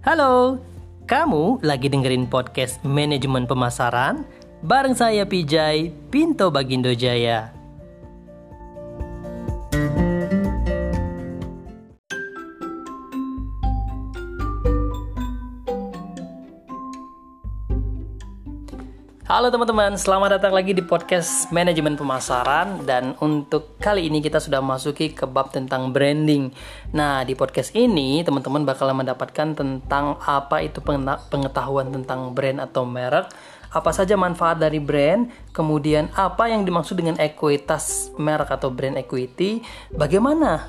Halo, kamu lagi dengerin podcast Manajemen Pemasaran bareng saya Pijay Pinto Bagindo Jaya. Halo teman-teman, selamat datang lagi di podcast Manajemen Pemasaran dan untuk kali ini kita sudah masuki ke bab tentang branding. Nah, di podcast ini teman-teman bakal mendapatkan tentang apa itu pengetahuan tentang brand atau merek, apa saja manfaat dari brand, kemudian apa yang dimaksud dengan ekuitas merek atau brand equity, bagaimana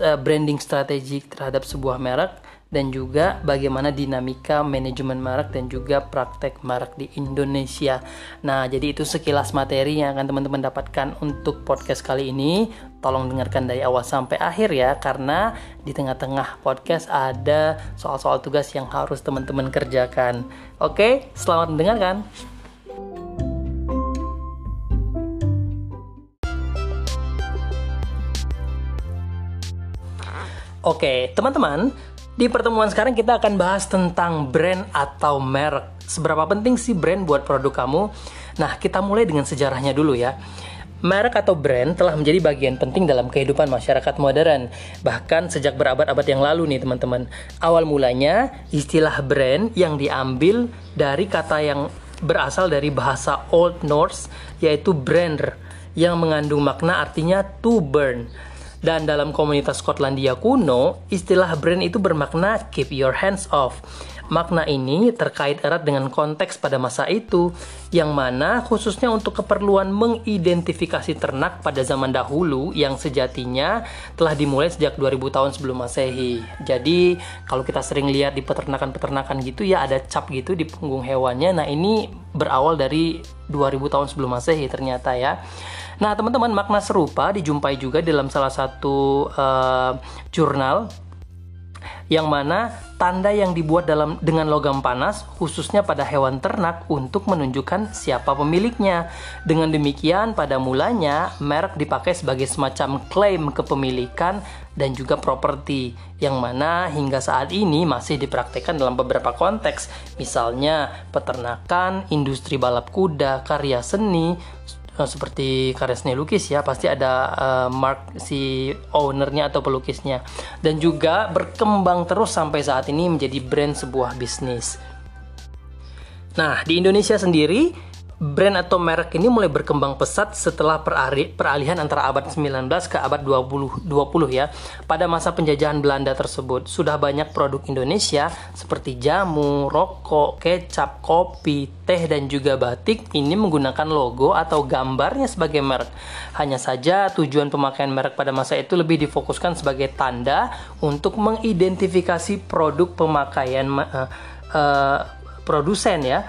eh, branding strategik terhadap sebuah merek, dan juga bagaimana dinamika manajemen merek dan juga praktek merek di Indonesia. Nah, jadi itu sekilas materi yang akan teman-teman dapatkan untuk podcast kali ini. Tolong dengarkan dari awal sampai akhir ya, karena di tengah-tengah podcast ada soal-soal tugas yang harus teman-teman kerjakan. Oke, selamat mendengarkan. Oke, teman-teman, di pertemuan sekarang kita akan bahas tentang brand atau merek. Seberapa penting sih brand buat produk kamu? Nah, kita mulai dengan sejarahnya dulu ya. Merek atau brand telah menjadi bagian penting dalam kehidupan masyarakat modern, bahkan sejak berabad-abad yang lalu nih teman-teman. Awal mulanya, istilah brand yang diambil dari kata yang berasal dari bahasa Old Norse, yaitu brander, yang mengandung makna artinya to burn. Dan dalam komunitas Skotlandia kuno, istilah brand itu bermakna keep your hands off. Makna ini terkait erat dengan konteks pada masa itu, yang mana khususnya untuk keperluan mengidentifikasi ternak pada zaman dahulu yang sejatinya telah dimulai sejak 2000 tahun sebelum Masehi. Jadi, kalau kita sering lihat di peternakan-peternakan gitu ya ada cap gitu di punggung hewannya. Nah, ini berawal dari 2000 tahun sebelum Masehi ternyata ya. Nah, teman-teman, makna serupa dijumpai juga dalam salah satu uh, jurnal yang mana tanda yang dibuat dalam dengan logam panas khususnya pada hewan ternak untuk menunjukkan siapa pemiliknya. Dengan demikian pada mulanya merek dipakai sebagai semacam klaim kepemilikan dan juga properti yang mana hingga saat ini masih dipraktekkan dalam beberapa konteks misalnya peternakan, industri balap kuda, karya seni, Eh, seperti karya seni lukis ya pasti ada uh, mark si ownernya atau pelukisnya dan juga berkembang terus sampai saat ini menjadi brand sebuah bisnis. Nah di Indonesia sendiri brand atau merek ini mulai berkembang pesat setelah peralihan antara abad 19 ke abad 20, 20 ya. Pada masa penjajahan Belanda tersebut, sudah banyak produk Indonesia seperti jamu, rokok, kecap, kopi, teh dan juga batik ini menggunakan logo atau gambarnya sebagai merek. Hanya saja tujuan pemakaian merek pada masa itu lebih difokuskan sebagai tanda untuk mengidentifikasi produk pemakaian uh, uh, produsen ya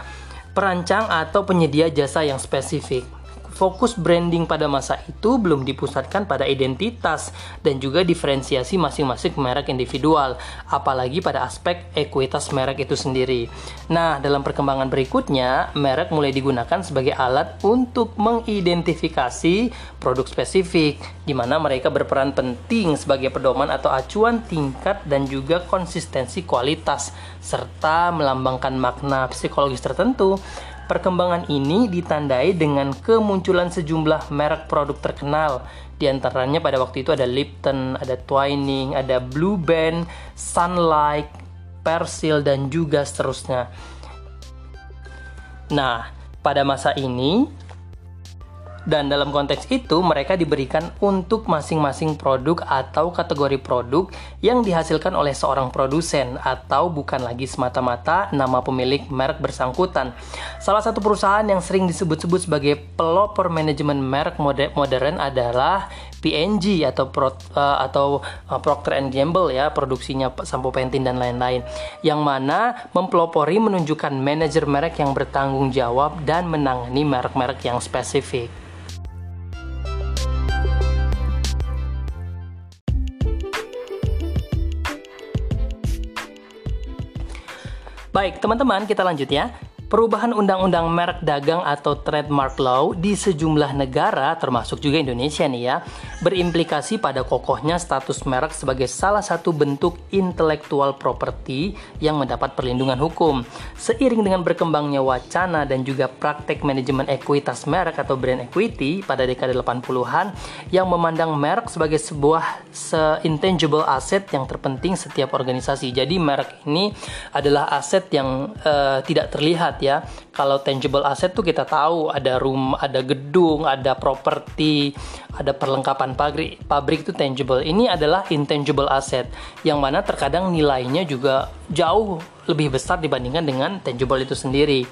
perancang atau penyedia jasa yang spesifik. Fokus branding pada masa itu belum dipusatkan pada identitas dan juga diferensiasi masing-masing merek individual, apalagi pada aspek ekuitas merek itu sendiri. Nah, dalam perkembangan berikutnya, merek mulai digunakan sebagai alat untuk mengidentifikasi produk spesifik, di mana mereka berperan penting sebagai pedoman atau acuan tingkat dan juga konsistensi kualitas, serta melambangkan makna psikologis tertentu Perkembangan ini ditandai dengan kemunculan sejumlah merek produk terkenal. Di antaranya pada waktu itu ada Lipton, ada Twining, ada Blue Band, Sunlight, Persil, dan juga seterusnya. Nah, pada masa ini dan dalam konteks itu mereka diberikan untuk masing-masing produk atau kategori produk yang dihasilkan oleh seorang produsen atau bukan lagi semata-mata nama pemilik merek bersangkutan. Salah satu perusahaan yang sering disebut-sebut sebagai pelopor manajemen merek modern adalah P&G atau Pro, uh, atau uh, Procter and Gamble ya produksinya sampo Pantene dan lain-lain yang mana mempelopori menunjukkan manajer merek yang bertanggung jawab dan menangani merek-merek yang spesifik. Baik, teman-teman, kita lanjut ya. Perubahan undang-undang merek dagang atau trademark law di sejumlah negara termasuk juga Indonesia nih ya, berimplikasi pada kokohnya status merek sebagai salah satu bentuk intellectual property yang mendapat perlindungan hukum. Seiring dengan berkembangnya wacana dan juga praktek manajemen ekuitas merek atau brand equity pada dekade 80-an yang memandang merek sebagai sebuah se-intangible asset yang terpenting setiap organisasi. Jadi merek ini adalah aset yang uh, tidak terlihat ya. Kalau tangible asset tuh kita tahu ada rumah, ada gedung, ada properti, ada perlengkapan pabrik. Pabrik itu tangible. Ini adalah intangible asset yang mana terkadang nilainya juga jauh lebih besar dibandingkan dengan tangible itu sendiri.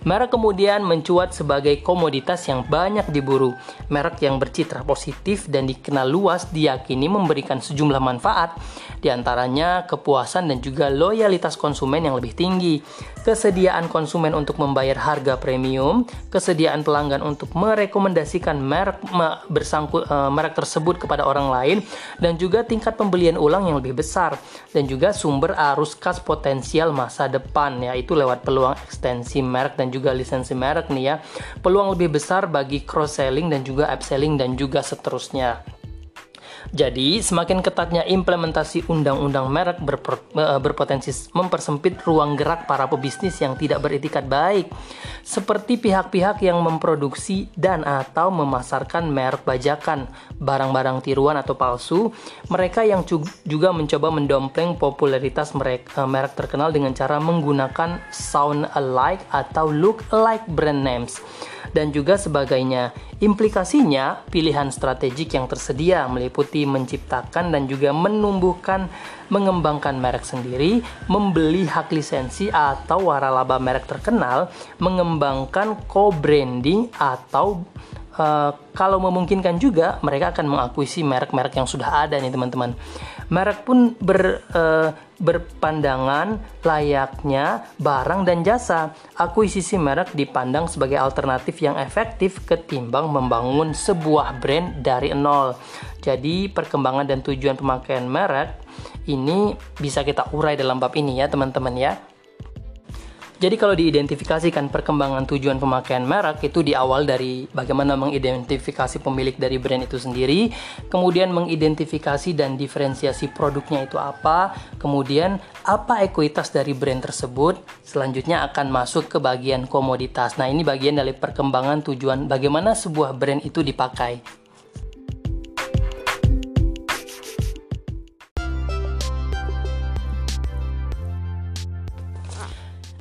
Merek kemudian mencuat sebagai komoditas yang banyak diburu. Merek yang bercitra positif dan dikenal luas diyakini memberikan sejumlah manfaat, di antaranya kepuasan dan juga loyalitas konsumen yang lebih tinggi, kesediaan konsumen untuk membayar harga premium, kesediaan pelanggan untuk merekomendasikan merek bersangkut uh, merek tersebut kepada orang lain, dan juga tingkat pembelian ulang yang lebih besar, dan juga sumber arus kas potensial masa depan, yaitu lewat peluang ekstensi merek dan juga lisensi merek nih ya. Peluang lebih besar bagi cross selling dan juga upselling dan juga seterusnya. Jadi, semakin ketatnya implementasi undang-undang merek eh, berpotensi mempersempit ruang gerak para pebisnis yang tidak beretikat baik, seperti pihak-pihak yang memproduksi dan atau memasarkan merek bajakan, barang-barang tiruan atau palsu, mereka yang juga mencoba mendompleng popularitas eh, merek terkenal dengan cara menggunakan sound alike atau look alike brand names dan juga sebagainya. Implikasinya, pilihan strategik yang tersedia meliputi menciptakan dan juga menumbuhkan mengembangkan merek sendiri, membeli hak lisensi atau waralaba merek terkenal, mengembangkan co-branding atau uh, kalau memungkinkan juga mereka akan mengakuisi merek-merek yang sudah ada nih teman-teman. Merek pun ber, uh, berpandangan layaknya barang dan jasa. Akuisisi merek dipandang sebagai alternatif yang efektif ketimbang membangun sebuah brand dari nol. Jadi perkembangan dan tujuan pemakaian merek ini bisa kita urai dalam bab ini ya teman-teman ya. Jadi kalau diidentifikasikan perkembangan tujuan pemakaian merek itu di awal dari bagaimana mengidentifikasi pemilik dari brand itu sendiri, kemudian mengidentifikasi dan diferensiasi produknya itu apa, kemudian apa ekuitas dari brand tersebut, selanjutnya akan masuk ke bagian komoditas. Nah, ini bagian dari perkembangan tujuan bagaimana sebuah brand itu dipakai.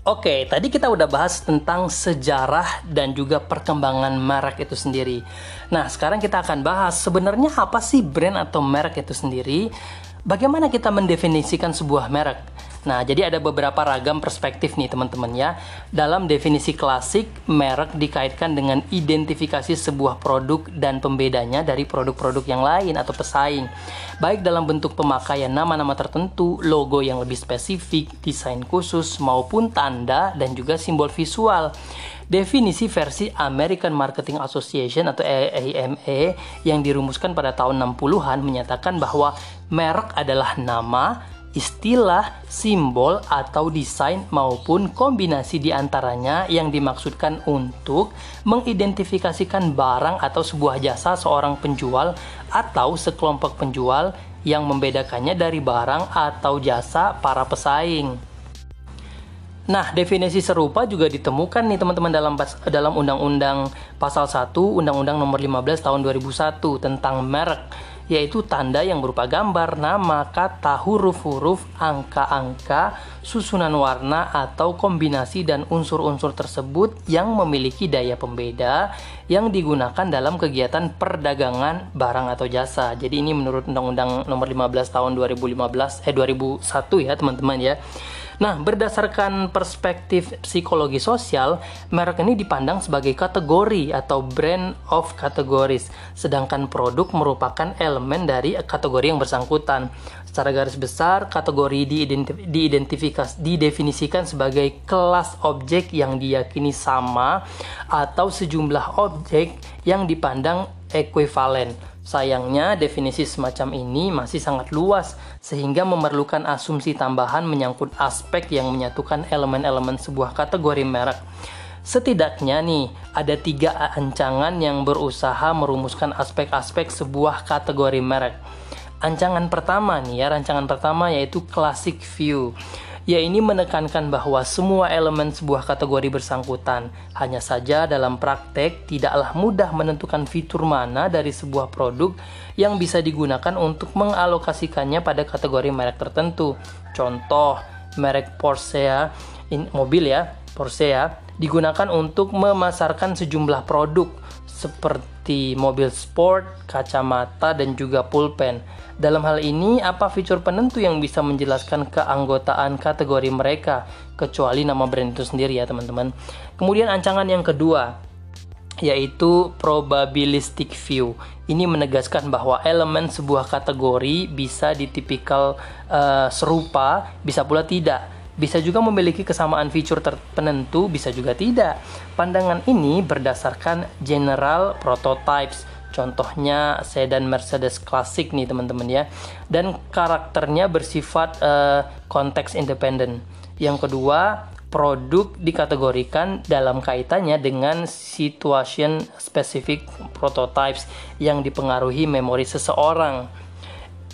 Oke, tadi kita udah bahas tentang sejarah dan juga perkembangan merek itu sendiri. Nah, sekarang kita akan bahas sebenarnya apa sih brand atau merek itu sendiri? Bagaimana kita mendefinisikan sebuah merek? Nah, jadi ada beberapa ragam perspektif nih teman-teman ya. Dalam definisi klasik, merek dikaitkan dengan identifikasi sebuah produk dan pembedanya dari produk-produk yang lain atau pesaing. Baik dalam bentuk pemakaian nama-nama tertentu, logo yang lebih spesifik, desain khusus, maupun tanda dan juga simbol visual. Definisi versi American Marketing Association atau AMA yang dirumuskan pada tahun 60-an menyatakan bahwa merek adalah nama, istilah, simbol, atau desain maupun kombinasi di antaranya yang dimaksudkan untuk mengidentifikasikan barang atau sebuah jasa seorang penjual atau sekelompok penjual yang membedakannya dari barang atau jasa para pesaing. Nah, definisi serupa juga ditemukan nih teman-teman dalam dalam Undang-Undang Pasal 1 Undang-Undang Nomor 15 Tahun 2001 tentang merek yaitu tanda yang berupa gambar, nama, kata, huruf-huruf, angka-angka, susunan warna atau kombinasi dan unsur-unsur tersebut yang memiliki daya pembeda yang digunakan dalam kegiatan perdagangan barang atau jasa. Jadi ini menurut Undang-Undang Nomor 15 Tahun 2015 eh 2001 ya, teman-teman ya. Nah, berdasarkan perspektif psikologi sosial, merek ini dipandang sebagai kategori atau brand of categories, sedangkan produk merupakan elemen dari kategori yang bersangkutan. Secara garis besar, kategori diidentifikasi didefinisikan sebagai kelas objek yang diyakini sama atau sejumlah objek yang dipandang ekuivalen Sayangnya, definisi semacam ini masih sangat luas, sehingga memerlukan asumsi tambahan menyangkut aspek yang menyatukan elemen-elemen sebuah kategori merek. Setidaknya nih, ada tiga ancangan yang berusaha merumuskan aspek-aspek sebuah kategori merek. Ancangan pertama nih ya, rancangan pertama yaitu classic view ya ini menekankan bahwa semua elemen sebuah kategori bersangkutan. Hanya saja dalam praktek tidaklah mudah menentukan fitur mana dari sebuah produk yang bisa digunakan untuk mengalokasikannya pada kategori merek tertentu. Contoh, merek Porsche in, mobil ya, Porsche ya, digunakan untuk memasarkan sejumlah produk seperti mobil sport, kacamata, dan juga pulpen. Dalam hal ini, apa fitur penentu yang bisa menjelaskan keanggotaan kategori mereka, kecuali nama brand itu sendiri ya teman-teman. Kemudian ancangan yang kedua, yaitu probabilistic view. Ini menegaskan bahwa elemen sebuah kategori bisa ditipikal uh, serupa, bisa pula tidak bisa juga memiliki kesamaan fitur tertentu, bisa juga tidak. Pandangan ini berdasarkan general prototypes. Contohnya sedan Mercedes klasik nih teman-teman ya. Dan karakternya bersifat uh, konteks independen. Yang kedua, produk dikategorikan dalam kaitannya dengan situation specific prototypes yang dipengaruhi memori seseorang.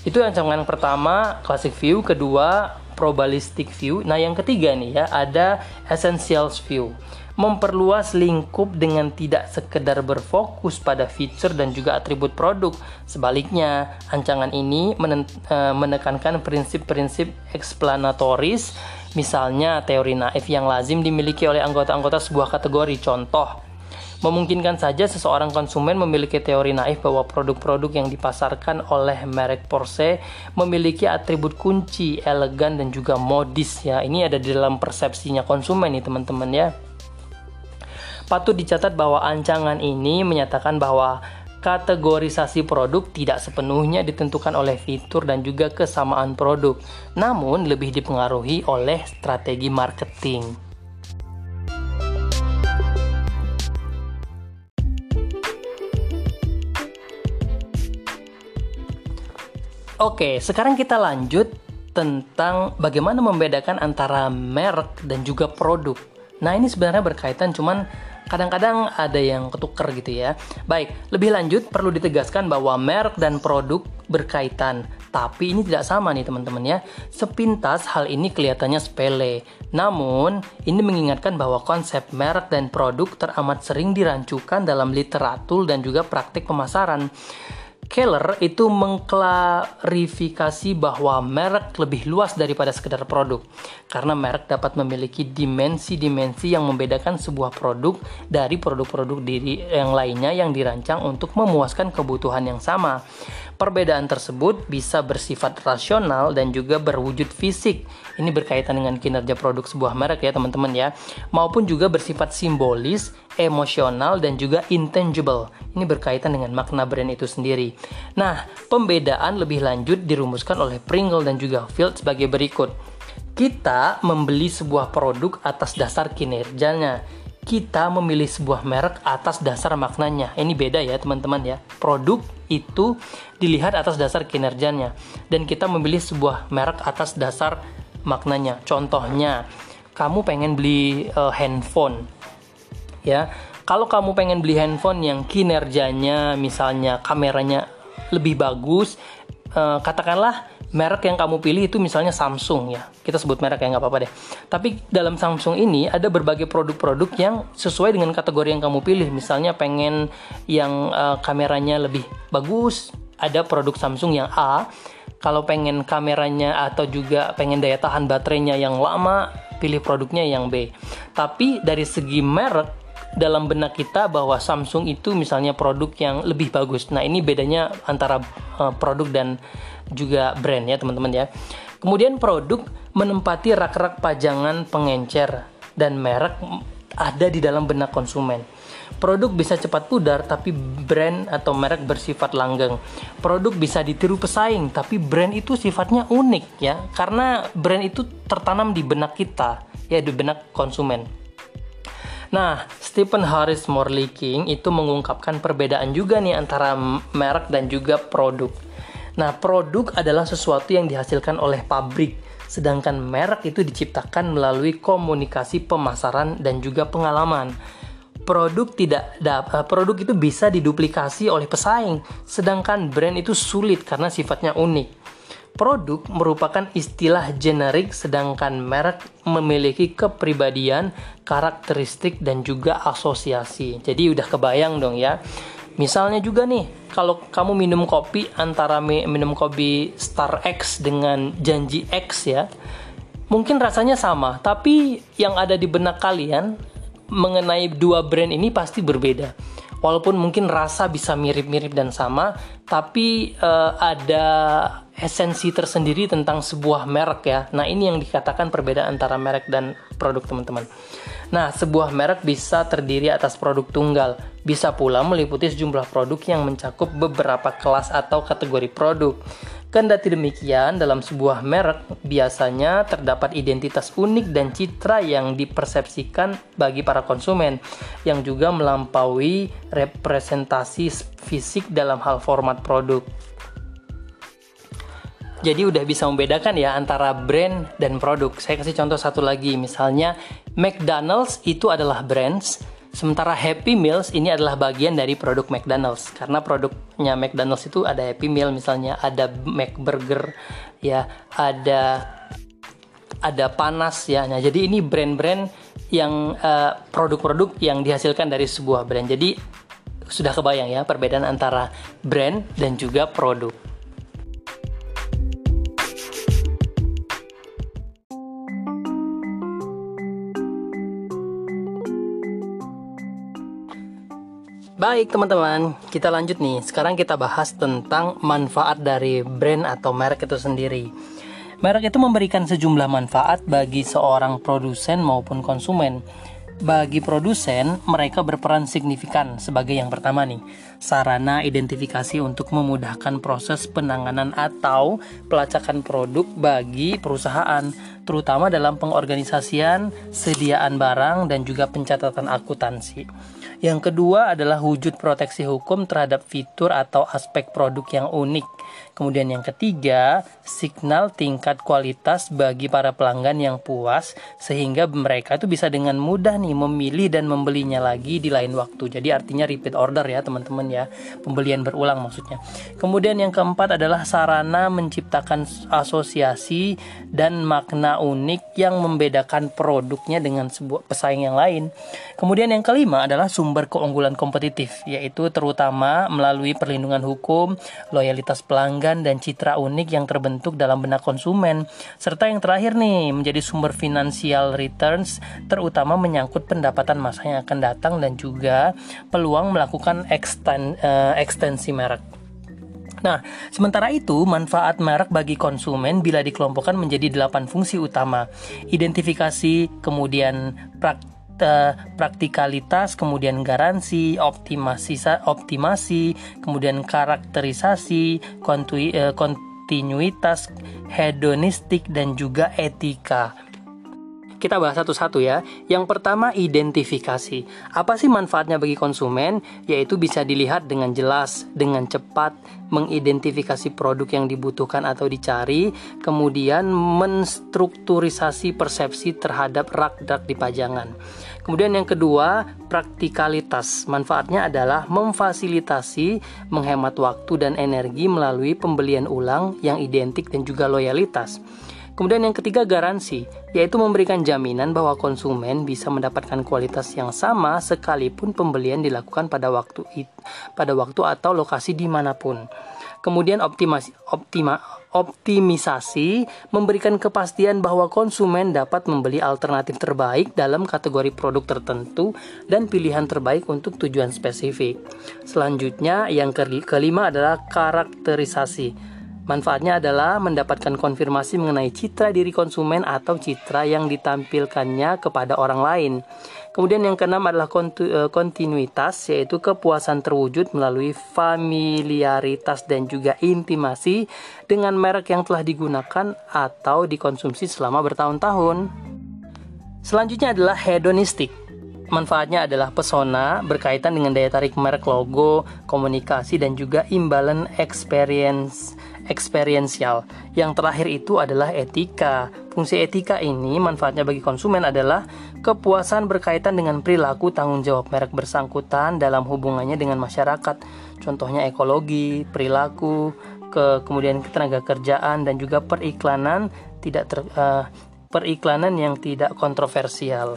Itu ancaman pertama, classic view. Kedua, probabilistic view. Nah, yang ketiga nih ya, ada essentials view. Memperluas lingkup dengan tidak sekedar berfokus pada fitur dan juga atribut produk. Sebaliknya, ancangan ini eh, menekankan prinsip-prinsip explanatoris, misalnya teori naif yang lazim dimiliki oleh anggota-anggota sebuah kategori. Contoh, Memungkinkan saja seseorang konsumen memiliki teori naif bahwa produk-produk yang dipasarkan oleh merek Porsche memiliki atribut kunci, elegan dan juga modis ya. Ini ada di dalam persepsinya konsumen nih teman-teman ya. Patut dicatat bahwa ancangan ini menyatakan bahwa kategorisasi produk tidak sepenuhnya ditentukan oleh fitur dan juga kesamaan produk, namun lebih dipengaruhi oleh strategi marketing. Oke, sekarang kita lanjut tentang bagaimana membedakan antara merek dan juga produk. Nah, ini sebenarnya berkaitan cuman kadang-kadang ada yang ketuker gitu ya. Baik, lebih lanjut perlu ditegaskan bahwa merek dan produk berkaitan, tapi ini tidak sama nih teman-teman ya. Sepintas hal ini kelihatannya sepele. Namun, ini mengingatkan bahwa konsep merek dan produk teramat sering dirancukan dalam literatur dan juga praktik pemasaran. Keller itu mengklarifikasi bahwa merek lebih luas daripada sekedar produk karena merek dapat memiliki dimensi-dimensi yang membedakan sebuah produk dari produk-produk diri yang lainnya yang dirancang untuk memuaskan kebutuhan yang sama. Perbedaan tersebut bisa bersifat rasional dan juga berwujud fisik. Ini berkaitan dengan kinerja produk sebuah merek ya teman-teman ya. Maupun juga bersifat simbolis, emosional dan juga intangible. Ini berkaitan dengan makna brand itu sendiri. Nah, pembedaan lebih lanjut dirumuskan oleh Pringle dan juga Field sebagai berikut. Kita membeli sebuah produk atas dasar kinerjanya kita memilih sebuah merek atas dasar maknanya. Ini beda ya teman-teman ya. Produk itu dilihat atas dasar kinerjanya dan kita memilih sebuah merek atas dasar maknanya. Contohnya, kamu pengen beli uh, handphone. Ya. Kalau kamu pengen beli handphone yang kinerjanya misalnya kameranya lebih bagus, uh, katakanlah merek yang kamu pilih itu misalnya Samsung ya kita sebut merek ya nggak apa-apa deh tapi dalam Samsung ini ada berbagai produk-produk yang sesuai dengan kategori yang kamu pilih misalnya pengen yang uh, kameranya lebih bagus ada produk Samsung yang A kalau pengen kameranya atau juga pengen daya tahan baterainya yang lama pilih produknya yang B tapi dari segi merek dalam benak kita bahwa Samsung itu misalnya produk yang lebih bagus. Nah, ini bedanya antara uh, produk dan juga brand ya, teman-teman ya. Kemudian produk menempati rak-rak pajangan pengencer dan merek ada di dalam benak konsumen. Produk bisa cepat pudar, tapi brand atau merek bersifat langgeng. Produk bisa ditiru pesaing, tapi brand itu sifatnya unik ya, karena brand itu tertanam di benak kita, ya di benak konsumen. Nah, Stephen Harris Morley King itu mengungkapkan perbedaan juga nih antara merek dan juga produk. Nah, produk adalah sesuatu yang dihasilkan oleh pabrik, sedangkan merek itu diciptakan melalui komunikasi pemasaran dan juga pengalaman. Produk tidak eh, produk itu bisa diduplikasi oleh pesaing, sedangkan brand itu sulit karena sifatnya unik. Produk merupakan istilah generik sedangkan merek memiliki kepribadian, karakteristik dan juga asosiasi. Jadi udah kebayang dong ya. Misalnya juga nih, kalau kamu minum kopi antara minum kopi Star X dengan Janji X ya, mungkin rasanya sama, tapi yang ada di benak kalian mengenai dua brand ini pasti berbeda walaupun mungkin rasa bisa mirip-mirip dan sama, tapi uh, ada esensi tersendiri tentang sebuah merek ya. Nah, ini yang dikatakan perbedaan antara merek dan produk teman-teman. Nah, sebuah merek bisa terdiri atas produk tunggal, bisa pula meliputi sejumlah produk yang mencakup beberapa kelas atau kategori produk. Kendati demikian, dalam sebuah merek biasanya terdapat identitas unik dan citra yang dipersepsikan bagi para konsumen, yang juga melampaui representasi fisik dalam hal format produk. Jadi udah bisa membedakan ya antara brand dan produk. Saya kasih contoh satu lagi, misalnya McDonald's itu adalah brands, Sementara Happy Meals ini adalah bagian dari produk McDonald's karena produknya McDonald's itu ada Happy Meal misalnya ada McBurger ya ada ada panas ya. Nah, jadi ini brand-brand yang eh, produk-produk yang dihasilkan dari sebuah brand. Jadi sudah kebayang ya perbedaan antara brand dan juga produk. Baik teman-teman, kita lanjut nih. Sekarang kita bahas tentang manfaat dari brand atau merek itu sendiri. Merek itu memberikan sejumlah manfaat bagi seorang produsen maupun konsumen. Bagi produsen, mereka berperan signifikan sebagai yang pertama nih, sarana identifikasi untuk memudahkan proses penanganan atau pelacakan produk bagi perusahaan, terutama dalam pengorganisasian, sediaan barang dan juga pencatatan akuntansi. Yang kedua adalah wujud proteksi hukum terhadap fitur atau aspek produk yang unik. Kemudian yang ketiga, signal tingkat kualitas bagi para pelanggan yang puas sehingga mereka itu bisa dengan mudah nih memilih dan membelinya lagi di lain waktu. Jadi artinya repeat order ya teman-teman ya, pembelian berulang maksudnya. Kemudian yang keempat adalah sarana menciptakan asosiasi dan makna unik yang membedakan produknya dengan sebuah pesaing yang lain. Kemudian yang kelima adalah sumber keunggulan kompetitif, yaitu terutama melalui perlindungan hukum, loyalitas pelanggan, dan citra unik yang terbentuk dalam benak konsumen. Serta yang terakhir nih, menjadi sumber financial returns, terutama menyangkut pendapatan masa yang akan datang dan juga peluang melakukan eksten, uh, ekstensi merek. Nah, sementara itu, manfaat merek bagi konsumen bila dikelompokkan menjadi delapan fungsi utama. Identifikasi, kemudian praktik praktikalitas, kemudian garansi, optimasi, optimasi, kemudian karakterisasi, eh, kontinuitas, hedonistik dan juga etika. Kita bahas satu-satu ya. Yang pertama identifikasi. Apa sih manfaatnya bagi konsumen? Yaitu bisa dilihat dengan jelas, dengan cepat, mengidentifikasi produk yang dibutuhkan atau dicari, kemudian menstrukturisasi persepsi terhadap rak-rak di pajangan. Kemudian yang kedua, praktikalitas. Manfaatnya adalah memfasilitasi, menghemat waktu dan energi melalui pembelian ulang yang identik dan juga loyalitas. Kemudian yang ketiga garansi, yaitu memberikan jaminan bahwa konsumen bisa mendapatkan kualitas yang sama sekalipun pembelian dilakukan pada waktu pada waktu atau lokasi di mana pun. Kemudian optimasi, optima, optimisasi memberikan kepastian bahwa konsumen dapat membeli alternatif terbaik dalam kategori produk tertentu dan pilihan terbaik untuk tujuan spesifik. Selanjutnya, yang kelima adalah karakterisasi Manfaatnya adalah mendapatkan konfirmasi mengenai citra diri konsumen atau citra yang ditampilkannya kepada orang lain. Kemudian yang keenam adalah e, kontinuitas, yaitu kepuasan terwujud melalui familiaritas dan juga intimasi dengan merek yang telah digunakan atau dikonsumsi selama bertahun-tahun. Selanjutnya adalah hedonistik manfaatnya adalah pesona berkaitan dengan daya tarik merek logo, komunikasi dan juga imbalan experience experiential. Yang terakhir itu adalah etika. Fungsi etika ini manfaatnya bagi konsumen adalah kepuasan berkaitan dengan perilaku tanggung jawab merek bersangkutan dalam hubungannya dengan masyarakat. Contohnya ekologi, perilaku, ke kemudian ketenaga kerjaan dan juga periklanan tidak ter, uh, periklanan yang tidak kontroversial.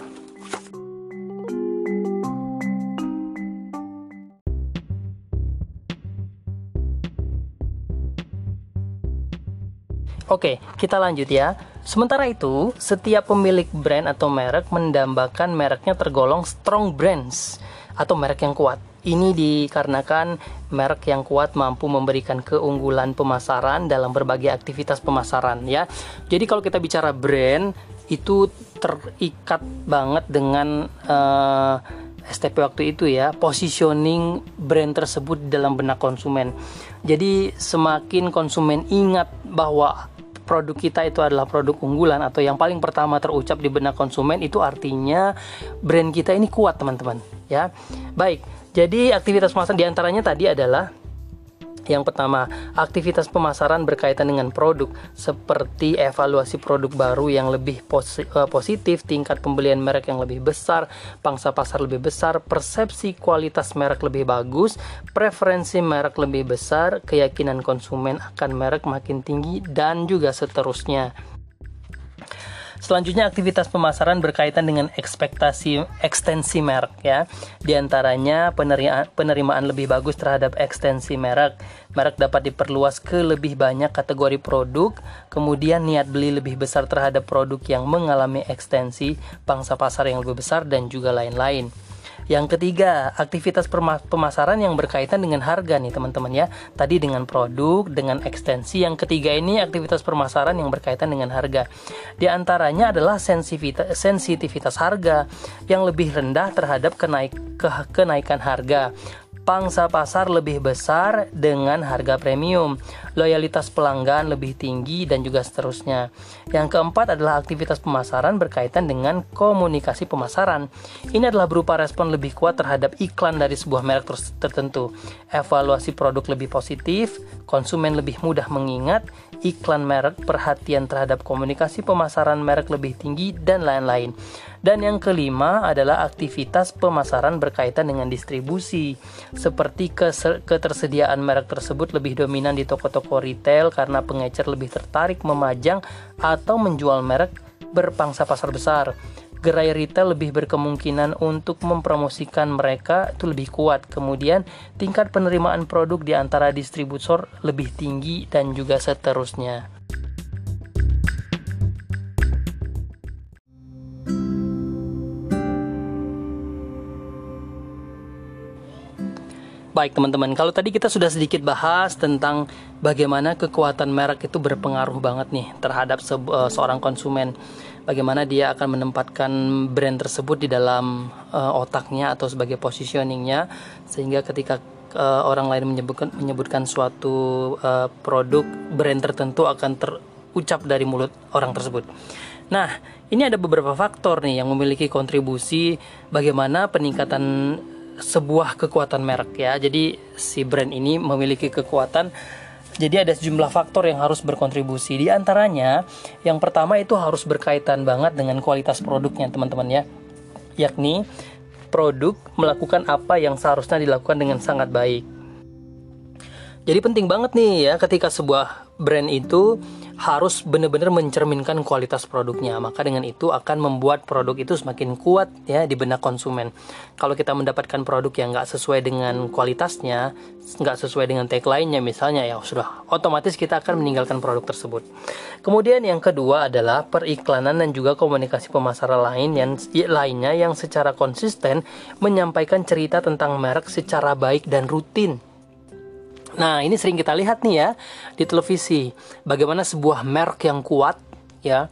Oke, kita lanjut ya. Sementara itu, setiap pemilik brand atau merek mendambakan mereknya tergolong strong brands atau merek yang kuat. Ini dikarenakan merek yang kuat mampu memberikan keunggulan pemasaran dalam berbagai aktivitas pemasaran ya. Jadi kalau kita bicara brand itu terikat banget dengan uh, eh, STP waktu itu ya, positioning brand tersebut dalam benak konsumen. Jadi semakin konsumen ingat bahwa produk kita itu adalah produk unggulan atau yang paling pertama terucap di benak konsumen itu artinya brand kita ini kuat teman-teman ya. Baik jadi aktivitas pemasaran di antaranya tadi adalah yang pertama, aktivitas pemasaran berkaitan dengan produk seperti evaluasi produk baru yang lebih eh, positif, tingkat pembelian merek yang lebih besar, pangsa pasar lebih besar, persepsi kualitas merek lebih bagus, preferensi merek lebih besar, keyakinan konsumen akan merek makin tinggi dan juga seterusnya. Selanjutnya aktivitas pemasaran berkaitan dengan ekspektasi ekstensi merek ya. Di antaranya penerimaan, lebih bagus terhadap ekstensi merek. Merek dapat diperluas ke lebih banyak kategori produk, kemudian niat beli lebih besar terhadap produk yang mengalami ekstensi, pangsa pasar yang lebih besar dan juga lain-lain. Yang ketiga, aktivitas pemasaran yang berkaitan dengan harga nih teman-teman ya. Tadi dengan produk, dengan ekstensi. Yang ketiga ini aktivitas pemasaran yang berkaitan dengan harga. Di antaranya adalah sensitivitas harga yang lebih rendah terhadap kenaik, ke, kenaikan harga pangsa pasar lebih besar dengan harga premium, loyalitas pelanggan lebih tinggi, dan juga seterusnya. Yang keempat adalah aktivitas pemasaran berkaitan dengan komunikasi pemasaran. Ini adalah berupa respon lebih kuat terhadap iklan dari sebuah merek tertentu, evaluasi produk lebih positif, konsumen lebih mudah mengingat, iklan merek, perhatian terhadap komunikasi pemasaran merek lebih tinggi, dan lain-lain. Dan yang kelima adalah aktivitas pemasaran berkaitan dengan distribusi, seperti ketersediaan merek tersebut lebih dominan di toko-toko retail karena pengecer lebih tertarik memajang atau menjual merek berpangsa pasar besar. Gerai retail lebih berkemungkinan untuk mempromosikan mereka itu lebih kuat. Kemudian tingkat penerimaan produk di antara distributor lebih tinggi dan juga seterusnya. Baik teman-teman, kalau tadi kita sudah sedikit bahas tentang bagaimana kekuatan merek itu berpengaruh banget nih terhadap se uh, seorang konsumen. Bagaimana dia akan menempatkan brand tersebut di dalam uh, otaknya atau sebagai positioningnya sehingga ketika uh, orang lain menyebutkan menyebutkan suatu uh, produk brand tertentu akan terucap dari mulut orang tersebut. Nah, ini ada beberapa faktor nih yang memiliki kontribusi bagaimana peningkatan sebuah kekuatan merek ya. Jadi si brand ini memiliki kekuatan jadi ada sejumlah faktor yang harus berkontribusi. Di antaranya, yang pertama itu harus berkaitan banget dengan kualitas produknya, teman-teman ya. Yakni produk melakukan apa yang seharusnya dilakukan dengan sangat baik. Jadi penting banget nih ya ketika sebuah brand itu harus benar-benar mencerminkan kualitas produknya. Maka dengan itu akan membuat produk itu semakin kuat ya di benak konsumen. Kalau kita mendapatkan produk yang nggak sesuai dengan kualitasnya, nggak sesuai dengan tagline-nya misalnya ya sudah otomatis kita akan meninggalkan produk tersebut. Kemudian yang kedua adalah periklanan dan juga komunikasi pemasaran lain yang lainnya yang secara konsisten menyampaikan cerita tentang merek secara baik dan rutin Nah, ini sering kita lihat nih ya di televisi, bagaimana sebuah merek yang kuat ya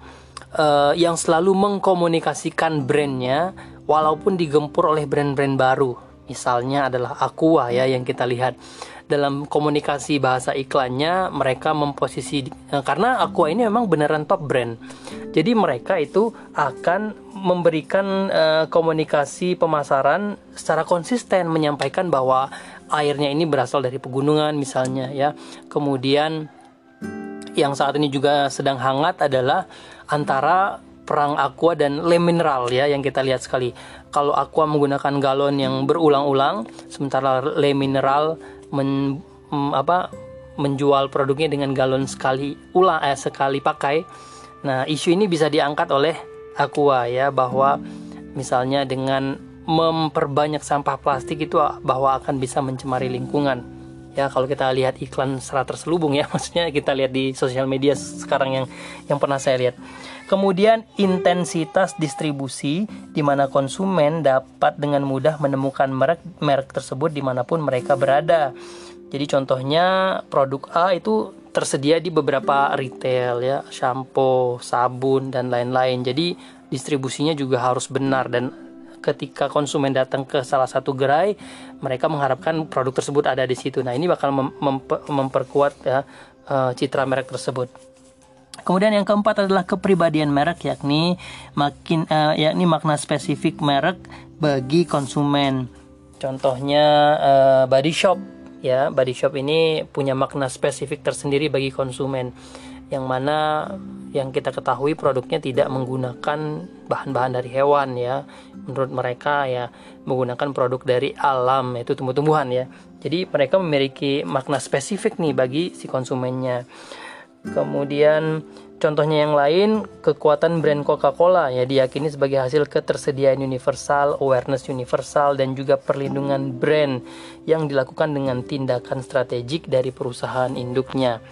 uh, yang selalu mengkomunikasikan brandnya walaupun digempur oleh brand-brand baru. Misalnya adalah Aqua ya yang kita lihat. dalam komunikasi bahasa iklannya mereka memposisi uh, karena Aqua ini memang beneran top brand. Jadi mereka itu akan memberikan uh, komunikasi pemasaran secara konsisten menyampaikan bahwa airnya ini berasal dari pegunungan misalnya ya. Kemudian yang saat ini juga sedang hangat adalah antara perang aqua dan le mineral ya yang kita lihat sekali. Kalau aqua menggunakan galon yang berulang-ulang, sementara le mineral men, mm, apa menjual produknya dengan galon sekali ulang eh, sekali pakai. Nah, isu ini bisa diangkat oleh aqua ya bahwa misalnya dengan memperbanyak sampah plastik itu bahwa akan bisa mencemari lingkungan. Ya kalau kita lihat iklan serat terselubung ya maksudnya kita lihat di sosial media sekarang yang yang pernah saya lihat. Kemudian intensitas distribusi di mana konsumen dapat dengan mudah menemukan merek merek tersebut di mana pun mereka berada. Jadi contohnya produk A itu tersedia di beberapa retail ya shampoo sabun dan lain-lain. Jadi distribusinya juga harus benar dan ketika konsumen datang ke salah satu gerai, mereka mengharapkan produk tersebut ada di situ. Nah, ini bakal mem memperkuat ya uh, citra merek tersebut. Kemudian yang keempat adalah kepribadian merek yakni makin uh, yakni makna spesifik merek bagi konsumen. Contohnya uh, body shop ya, body shop ini punya makna spesifik tersendiri bagi konsumen yang mana yang kita ketahui produknya tidak menggunakan bahan-bahan dari hewan ya. Menurut mereka ya menggunakan produk dari alam yaitu tumbuh-tumbuhan ya. Jadi mereka memiliki makna spesifik nih bagi si konsumennya. Kemudian contohnya yang lain kekuatan brand Coca-Cola ya diyakini sebagai hasil ketersediaan universal awareness universal dan juga perlindungan brand yang dilakukan dengan tindakan strategik dari perusahaan induknya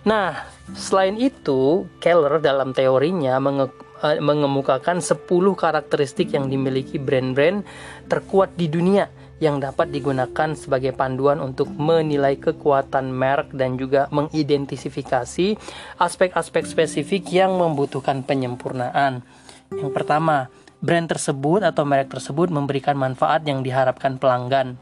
Nah, selain itu, Keller dalam teorinya menge eh, mengemukakan 10 karakteristik yang dimiliki brand-brand terkuat di dunia yang dapat digunakan sebagai panduan untuk menilai kekuatan merek dan juga mengidentifikasi aspek-aspek spesifik yang membutuhkan penyempurnaan. Yang pertama, brand tersebut atau merek tersebut memberikan manfaat yang diharapkan pelanggan.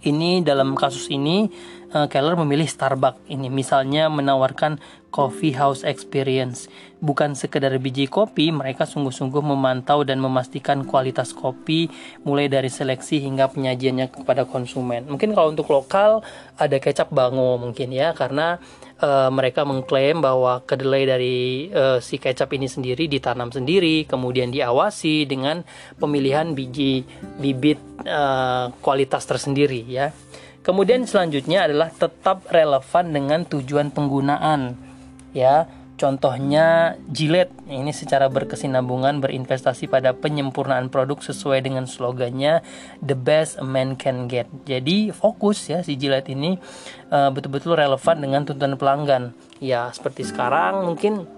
Ini dalam kasus ini uh, Keller memilih Starbucks ini misalnya menawarkan coffee house experience. Bukan sekedar biji kopi mereka sungguh-sungguh memantau dan memastikan kualitas kopi mulai dari seleksi hingga penyajiannya kepada konsumen. Mungkin kalau untuk lokal ada kecap bango mungkin ya karena uh, mereka mengklaim bahwa kedelai dari uh, si kecap ini sendiri ditanam sendiri kemudian diawasi dengan pemilihan biji bibit uh, kualitas tersendiri ya Kemudian selanjutnya adalah tetap relevan dengan tujuan penggunaan. Ya, contohnya Gillette ini secara berkesinambungan berinvestasi pada penyempurnaan produk sesuai dengan slogannya The Best a Man Can Get. Jadi fokus ya si Gillette ini uh, betul-betul relevan dengan tuntutan pelanggan. Ya, seperti sekarang mungkin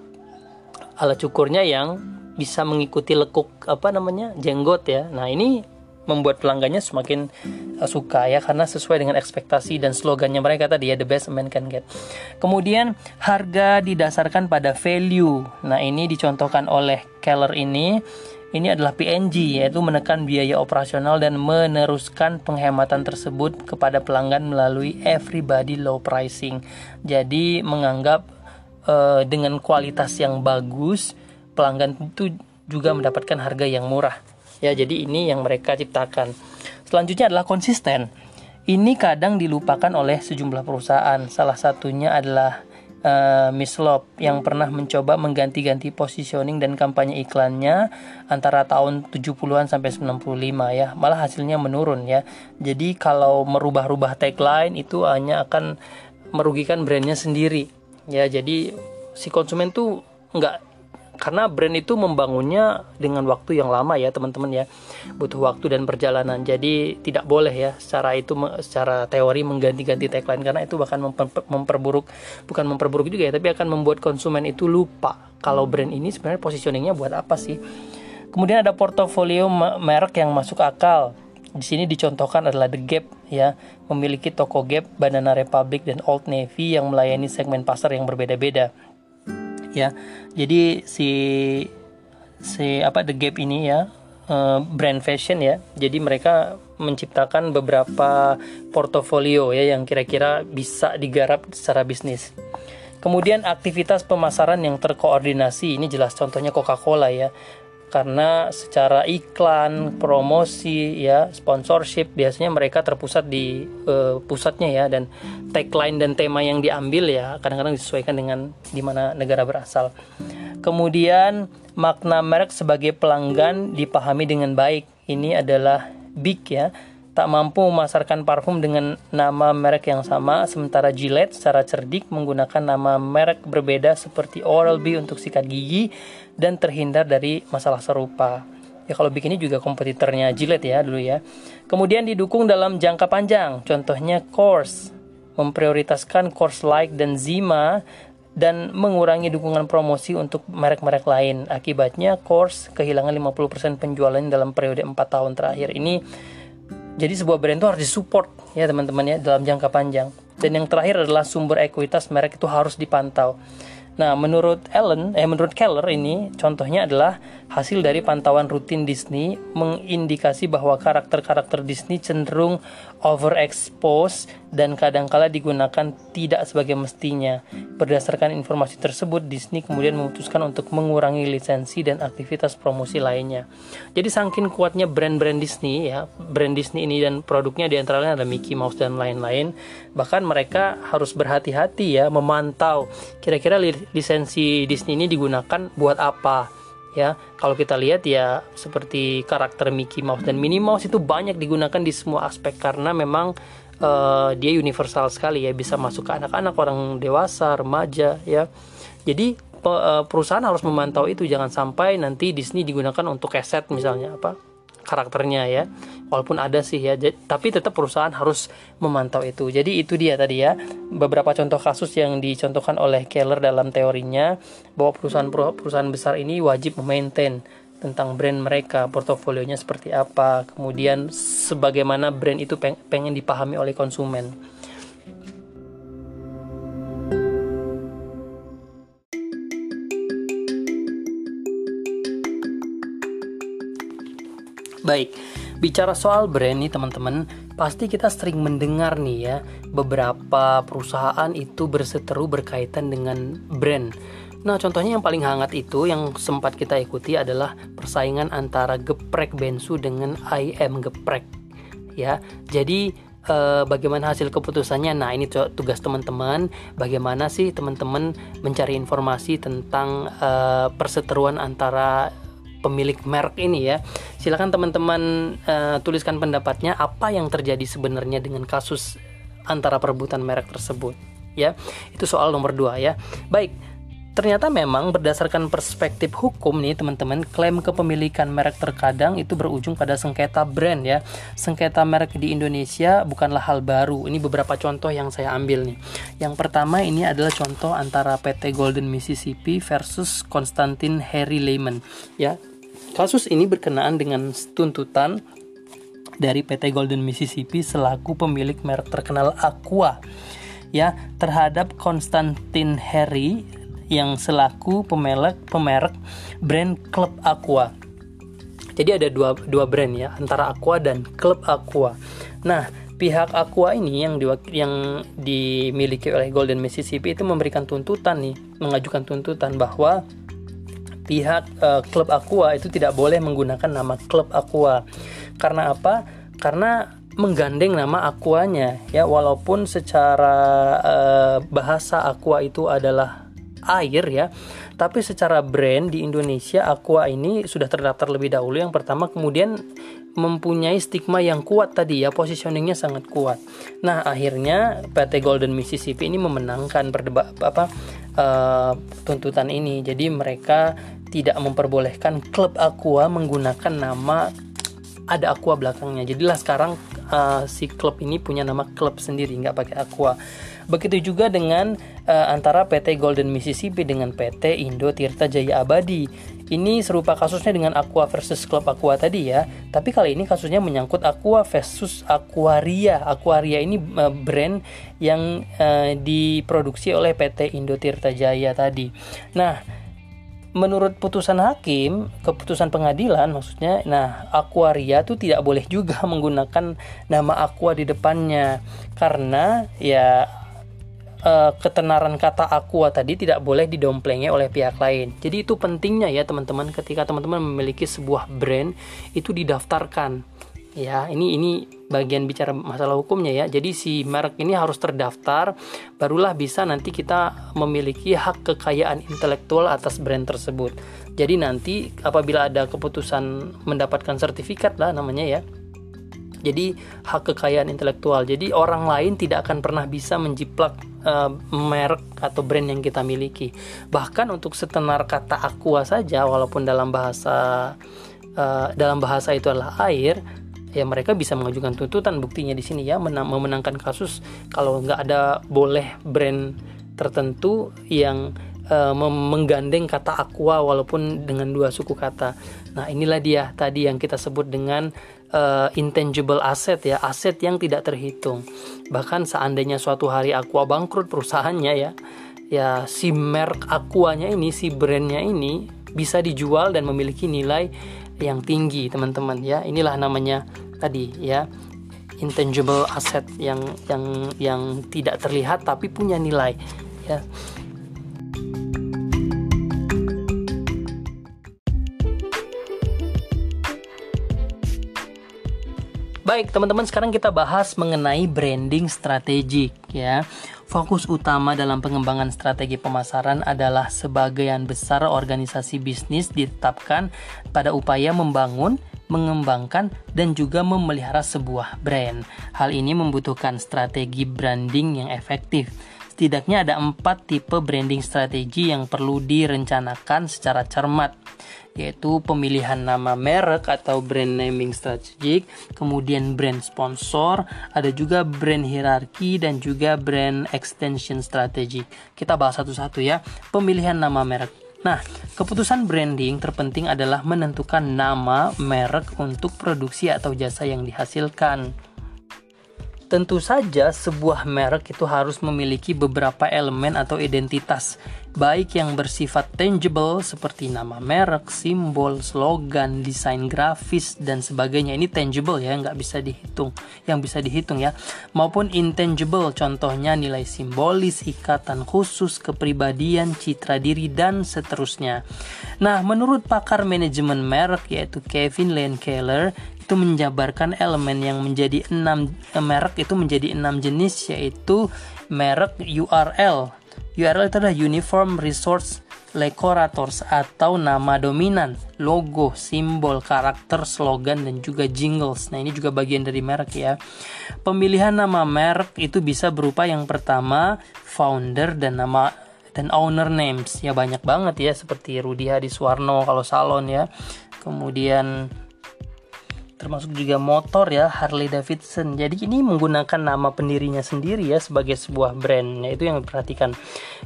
alat cukurnya yang bisa mengikuti lekuk apa namanya jenggot ya. Nah, ini membuat pelanggannya semakin uh, suka ya karena sesuai dengan ekspektasi dan slogannya mereka tadi ya the best man can get. Kemudian harga didasarkan pada value. Nah, ini dicontohkan oleh Keller ini ini adalah PNG yaitu menekan biaya operasional dan meneruskan penghematan tersebut kepada pelanggan melalui everybody low pricing. Jadi menganggap uh, dengan kualitas yang bagus pelanggan itu juga mendapatkan harga yang murah ya jadi ini yang mereka ciptakan selanjutnya adalah konsisten ini kadang dilupakan oleh sejumlah perusahaan salah satunya adalah uh, Miss Lop yang pernah mencoba mengganti-ganti positioning dan kampanye iklannya antara tahun 70-an sampai 95 ya. Malah hasilnya menurun ya. Jadi kalau merubah-rubah tagline itu hanya akan merugikan brandnya sendiri. Ya, jadi si konsumen tuh nggak karena brand itu membangunnya dengan waktu yang lama ya teman-teman ya. Butuh waktu dan perjalanan. Jadi tidak boleh ya secara itu secara teori mengganti-ganti tagline. Karena itu bahkan memperburuk bukan memperburuk juga ya tapi akan membuat konsumen itu lupa kalau brand ini sebenarnya positioningnya buat apa sih. Kemudian ada portofolio merek yang masuk akal. Di sini dicontohkan adalah The Gap ya, memiliki toko Gap, Banana Republic dan Old Navy yang melayani segmen pasar yang berbeda-beda ya jadi si si apa the gap ini ya uh, brand fashion ya. Jadi mereka menciptakan beberapa portofolio ya yang kira-kira bisa digarap secara bisnis. Kemudian aktivitas pemasaran yang terkoordinasi ini jelas contohnya Coca-Cola ya karena secara iklan, promosi, ya sponsorship biasanya mereka terpusat di uh, pusatnya ya dan tagline dan tema yang diambil ya kadang-kadang disesuaikan dengan di mana negara berasal. Kemudian makna merek sebagai pelanggan dipahami dengan baik. Ini adalah big ya tak mampu memasarkan parfum dengan nama merek yang sama, sementara Gillette secara cerdik menggunakan nama merek berbeda seperti Oral-B untuk sikat gigi dan terhindar dari masalah serupa. Ya kalau bikinnya juga kompetitornya Gillette ya dulu ya. Kemudian didukung dalam jangka panjang, contohnya Course memprioritaskan Course Like dan Zima dan mengurangi dukungan promosi untuk merek-merek lain. Akibatnya Course kehilangan 50% penjualan dalam periode 4 tahun terakhir. Ini jadi sebuah brand itu harus disupport ya teman-teman ya dalam jangka panjang. Dan yang terakhir adalah sumber ekuitas merek itu harus dipantau. Nah, menurut Ellen, eh menurut Keller ini contohnya adalah hasil dari pantauan rutin Disney mengindikasi bahwa karakter-karakter Disney cenderung overexpose dan kadangkala digunakan tidak sebagai mestinya. Berdasarkan informasi tersebut, Disney kemudian memutuskan untuk mengurangi lisensi dan aktivitas promosi lainnya. Jadi saking kuatnya brand-brand Disney ya, brand Disney ini dan produknya di antaranya ada Mickey Mouse dan lain-lain. Bahkan mereka harus berhati-hati ya memantau kira-kira lisensi Disney ini digunakan buat apa ya kalau kita lihat ya seperti karakter Mickey Mouse dan Minnie Mouse itu banyak digunakan di semua aspek karena memang uh, dia universal sekali ya bisa masuk ke anak-anak orang dewasa remaja ya. Jadi eh, perusahaan harus memantau itu jangan sampai nanti Disney digunakan untuk keset misalnya apa karakternya ya. Walaupun ada sih ya tapi tetap perusahaan harus memantau itu. Jadi itu dia tadi ya. Beberapa contoh kasus yang dicontohkan oleh Keller dalam teorinya bahwa perusahaan-perusahaan besar ini wajib memaintain tentang brand mereka, portofolionya seperti apa, kemudian sebagaimana brand itu pengen dipahami oleh konsumen. Baik, bicara soal brand nih teman-teman, pasti kita sering mendengar nih ya beberapa perusahaan itu berseteru berkaitan dengan brand. Nah, contohnya yang paling hangat itu yang sempat kita ikuti adalah persaingan antara geprek bensu dengan IM geprek. Ya, jadi eh, bagaimana hasil keputusannya? Nah, ini tugas teman-teman. Bagaimana sih teman-teman mencari informasi tentang eh, perseteruan antara pemilik merek ini ya. Silakan teman-teman uh, tuliskan pendapatnya apa yang terjadi sebenarnya dengan kasus antara perebutan merek tersebut ya. Itu soal nomor dua ya. Baik, Ternyata memang berdasarkan perspektif hukum nih teman-teman, klaim kepemilikan merek terkadang itu berujung pada sengketa brand ya. Sengketa merek di Indonesia bukanlah hal baru. Ini beberapa contoh yang saya ambil nih. Yang pertama ini adalah contoh antara PT Golden Mississippi versus Konstantin Harry Lehman ya. Kasus ini berkenaan dengan tuntutan dari PT Golden Mississippi selaku pemilik merek terkenal Aqua ya terhadap Konstantin Harry yang selaku pemelek pemerek brand Club Aqua. Jadi ada dua dua brand ya antara Aqua dan Club Aqua. Nah, pihak Aqua ini yang di, yang dimiliki oleh Golden Mississippi itu memberikan tuntutan nih, mengajukan tuntutan bahwa pihak uh, klub Aqua itu tidak boleh menggunakan nama klub Aqua. Karena apa? Karena menggandeng nama Aquanya ya. Walaupun secara uh, bahasa Aqua itu adalah air ya. Tapi secara brand di Indonesia Aqua ini sudah terdaftar lebih dahulu. Yang pertama kemudian mempunyai stigma yang kuat tadi ya. Positioningnya sangat kuat. Nah akhirnya PT Golden Mississippi ini memenangkan berdebat apa uh, tuntutan ini jadi mereka tidak memperbolehkan klub Aqua menggunakan nama ada Aqua belakangnya. Jadilah sekarang uh, si klub ini punya nama klub sendiri, nggak pakai Aqua. Begitu juga dengan uh, antara PT Golden Mississippi dengan PT Indo Tirta Jaya Abadi. Ini serupa kasusnya dengan Aqua versus Klub Aqua tadi ya. Tapi kali ini kasusnya menyangkut Aqua versus Aquaria. Aquaria ini uh, brand yang uh, diproduksi oleh PT Indo Tirta Jaya tadi. Nah, menurut putusan hakim, keputusan pengadilan maksudnya, nah Aquaria tuh tidak boleh juga menggunakan nama Aqua di depannya karena ya uh, ketenaran kata aqua tadi tidak boleh didomplengi oleh pihak lain. Jadi itu pentingnya ya teman-teman ketika teman-teman memiliki sebuah brand itu didaftarkan. Ya ini ini bagian bicara masalah hukumnya ya. Jadi si merek ini harus terdaftar barulah bisa nanti kita memiliki hak kekayaan intelektual atas brand tersebut. Jadi nanti apabila ada keputusan mendapatkan sertifikat lah namanya ya. Jadi hak kekayaan intelektual. Jadi orang lain tidak akan pernah bisa menjiplak uh, merek atau brand yang kita miliki bahkan untuk setenar kata aqua saja walaupun dalam bahasa uh, dalam bahasa itu adalah air ya mereka bisa mengajukan tuntutan buktinya di sini ya menang, memenangkan kasus kalau nggak ada boleh brand tertentu yang uh, menggandeng kata aqua walaupun dengan dua suku kata. Nah, inilah dia tadi yang kita sebut dengan uh, intangible asset ya, aset yang tidak terhitung. Bahkan seandainya suatu hari aqua bangkrut perusahaannya ya, ya si merek aquanya ini, si brandnya ini bisa dijual dan memiliki nilai yang tinggi teman-teman ya inilah namanya tadi ya intangible asset yang yang yang tidak terlihat tapi punya nilai ya Baik, teman-teman, sekarang kita bahas mengenai branding strategik ya. Fokus utama dalam pengembangan strategi pemasaran adalah sebagian besar organisasi bisnis ditetapkan pada upaya membangun, mengembangkan, dan juga memelihara sebuah brand. Hal ini membutuhkan strategi branding yang efektif. Setidaknya ada empat tipe branding strategi yang perlu direncanakan secara cermat yaitu pemilihan nama merek atau brand naming strategik, kemudian brand sponsor, ada juga brand hierarki dan juga brand extension strategik. Kita bahas satu-satu ya. Pemilihan nama merek. Nah, keputusan branding terpenting adalah menentukan nama merek untuk produksi atau jasa yang dihasilkan. Tentu saja sebuah merek itu harus memiliki beberapa elemen atau identitas, baik yang bersifat tangible seperti nama merek, simbol, slogan, desain grafis dan sebagainya. Ini tangible ya, nggak bisa dihitung, yang bisa dihitung ya, maupun intangible, contohnya nilai simbolis, ikatan khusus, kepribadian, citra diri dan seterusnya. Nah, menurut pakar manajemen merek yaitu Kevin Lane Keller, itu menjabarkan elemen yang menjadi enam eh, merek itu menjadi enam jenis yaitu merek URL. URL itu adalah Uniform Resource Decorators atau nama dominan, logo, simbol, karakter, slogan, dan juga jingles. Nah ini juga bagian dari merek ya. Pemilihan nama merek itu bisa berupa yang pertama founder dan nama dan owner names ya banyak banget ya seperti Rudi Hadiswarno kalau salon ya. Kemudian termasuk juga motor ya Harley Davidson. Jadi ini menggunakan nama pendirinya sendiri ya sebagai sebuah brand. Nah, itu yang diperhatikan.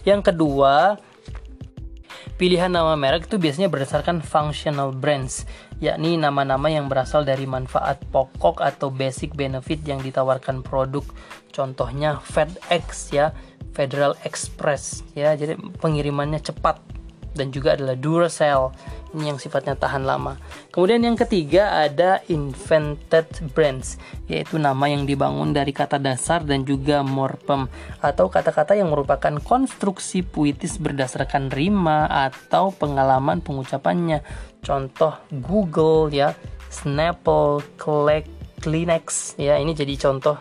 Yang kedua, pilihan nama merek itu biasanya berdasarkan functional brands, yakni nama-nama yang berasal dari manfaat pokok atau basic benefit yang ditawarkan produk. Contohnya FedEx ya, Federal Express ya. Jadi pengirimannya cepat dan juga adalah Duracell ini yang sifatnya tahan lama. Kemudian yang ketiga ada invented brands, yaitu nama yang dibangun dari kata dasar dan juga morpem atau kata-kata yang merupakan konstruksi puitis berdasarkan rima atau pengalaman pengucapannya. Contoh Google ya, Snapple, Kleenex ya, ini jadi contoh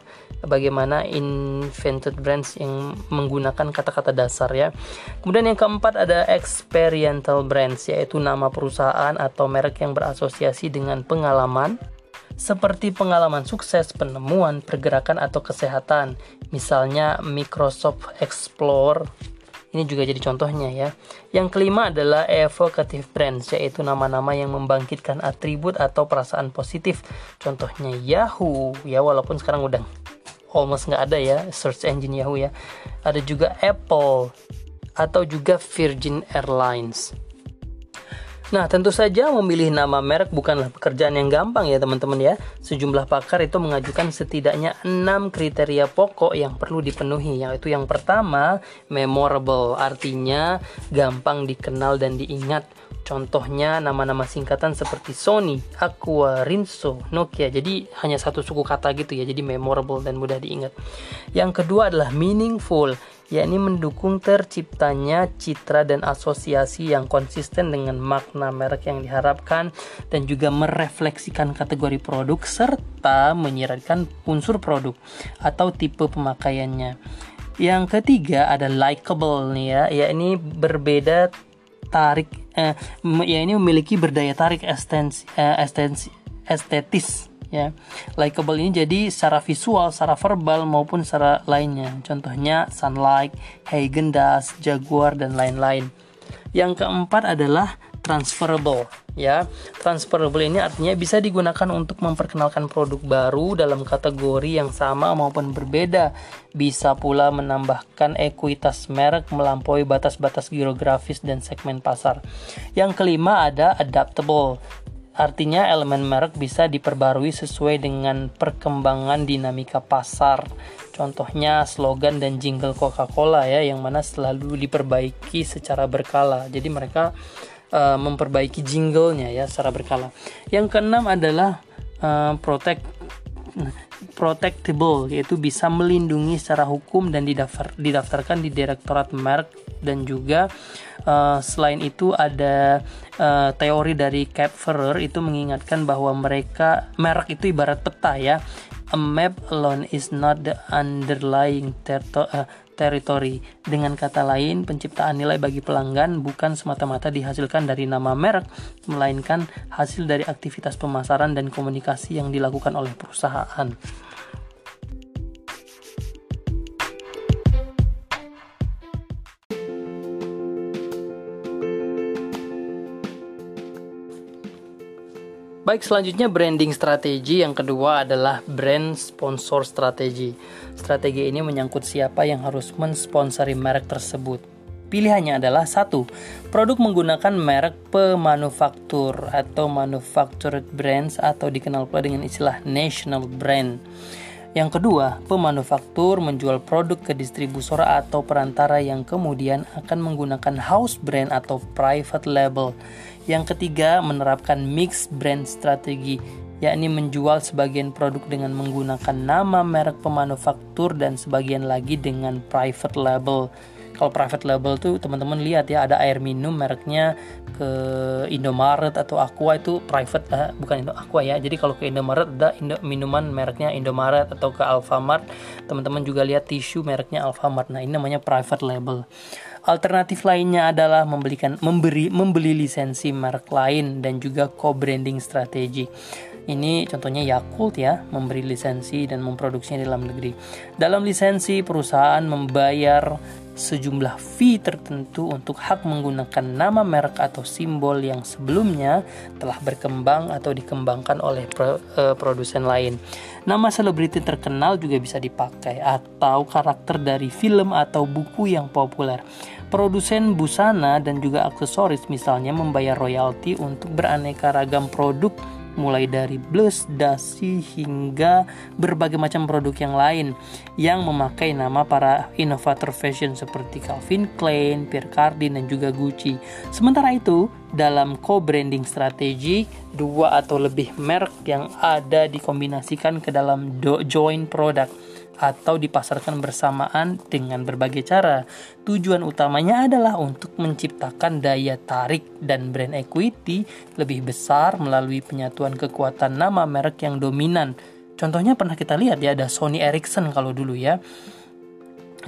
bagaimana invented brands yang menggunakan kata-kata dasar ya. Kemudian yang keempat ada experiential brands yaitu nama perusahaan atau merek yang berasosiasi dengan pengalaman seperti pengalaman sukses, penemuan, pergerakan atau kesehatan. Misalnya Microsoft Explore ini juga jadi contohnya ya. Yang kelima adalah evocative brands, yaitu nama-nama yang membangkitkan atribut atau perasaan positif. Contohnya Yahoo, ya walaupun sekarang udah almost nggak ada ya search engine Yahoo ya. Ada juga Apple atau juga Virgin Airlines Nah, tentu saja memilih nama merek bukanlah pekerjaan yang gampang ya teman-teman ya. Sejumlah pakar itu mengajukan setidaknya 6 kriteria pokok yang perlu dipenuhi, yaitu yang pertama, memorable, artinya gampang dikenal dan diingat. Contohnya nama-nama singkatan seperti Sony, Aqua, Rinso, Nokia. Jadi hanya satu suku kata gitu ya. Jadi memorable dan mudah diingat. Yang kedua adalah meaningful, yakni mendukung terciptanya citra dan asosiasi yang konsisten dengan makna merek yang diharapkan dan juga merefleksikan kategori produk serta menyiratkan unsur produk atau tipe pemakaiannya. Yang ketiga ada likable nih ya, yakni berbeda tarik eh, ya ini memiliki berdaya tarik estensi, eh, estensi, estetis ya likable ini jadi secara visual secara verbal maupun secara lainnya contohnya Sunlight, Hagen Dazs, Jaguar dan lain-lain yang keempat adalah transferable ya. Transferable ini artinya bisa digunakan untuk memperkenalkan produk baru dalam kategori yang sama maupun berbeda. Bisa pula menambahkan ekuitas merek melampaui batas-batas geografis dan segmen pasar. Yang kelima ada adaptable. Artinya elemen merek bisa diperbarui sesuai dengan perkembangan dinamika pasar. Contohnya slogan dan jingle Coca-Cola ya yang mana selalu diperbaiki secara berkala. Jadi mereka uh, memperbaiki jinglenya ya secara berkala. Yang keenam adalah uh, protect protectable yaitu bisa melindungi secara hukum dan didaftar, didaftarkan di Direktorat Merek dan juga uh, selain itu ada uh, teori dari Ferrer itu mengingatkan bahwa mereka merek itu ibarat peta ya a map alone is not the underlying uh, territory. Dengan kata lain, penciptaan nilai bagi pelanggan bukan semata-mata dihasilkan dari nama merek, melainkan hasil dari aktivitas pemasaran dan komunikasi yang dilakukan oleh perusahaan. Baik, selanjutnya branding strategi yang kedua adalah brand sponsor strategi. Strategi ini menyangkut siapa yang harus mensponsori merek tersebut. Pilihannya adalah satu, produk menggunakan merek pemanufaktur atau manufactured brands atau dikenal pula dengan istilah national brand. Yang kedua, pemanufaktur menjual produk ke distributor atau perantara yang kemudian akan menggunakan house brand atau private label. Yang ketiga, menerapkan mix brand strategi, yakni menjual sebagian produk dengan menggunakan nama merek pemanufaktur dan sebagian lagi dengan private label kalau private label tuh teman-teman lihat ya ada air minum mereknya ke Indomaret atau Aqua itu private uh, bukan Indo Aqua ya jadi kalau ke Indomaret ada Indo, minuman mereknya Indomaret atau ke Alfamart teman-teman juga lihat tisu mereknya Alfamart nah ini namanya private label Alternatif lainnya adalah membelikan memberi membeli lisensi merek lain dan juga co-branding strategi. Ini contohnya Yakult ya, memberi lisensi dan memproduksinya dalam negeri. Dalam lisensi perusahaan membayar sejumlah fee tertentu untuk hak menggunakan nama merek atau simbol yang sebelumnya telah berkembang atau dikembangkan oleh pro, uh, produsen lain. Nama selebriti terkenal juga bisa dipakai atau karakter dari film atau buku yang populer. Produsen busana dan juga aksesoris misalnya membayar royalti untuk beraneka ragam produk mulai dari blush, dasi hingga berbagai macam produk yang lain yang memakai nama para inovator fashion seperti Calvin Klein, Pierre Cardin dan juga Gucci. Sementara itu, dalam co-branding strategi, dua atau lebih merek yang ada dikombinasikan ke dalam joint product atau dipasarkan bersamaan dengan berbagai cara. Tujuan utamanya adalah untuk menciptakan daya tarik dan brand equity lebih besar melalui penyatuan kekuatan nama merek yang dominan. Contohnya pernah kita lihat ya ada Sony Ericsson kalau dulu ya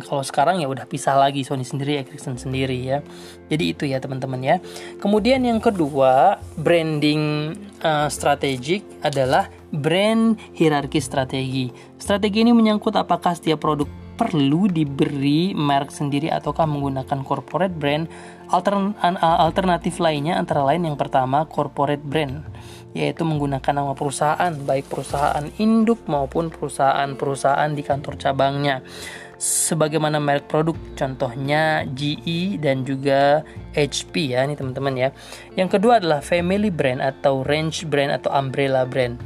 kalau sekarang ya udah pisah lagi Sony sendiri Ericsson sendiri ya. Jadi itu ya teman-teman ya. Kemudian yang kedua branding uh, strategik adalah brand hierarki strategi. Strategi ini menyangkut apakah setiap produk perlu diberi merek sendiri ataukah menggunakan corporate brand. Altern alternatif lainnya antara lain yang pertama corporate brand yaitu menggunakan nama perusahaan baik perusahaan induk maupun perusahaan-perusahaan di kantor cabangnya sebagaimana merek produk contohnya GE dan juga HP ya ini teman-teman ya. Yang kedua adalah family brand atau range brand atau umbrella brand.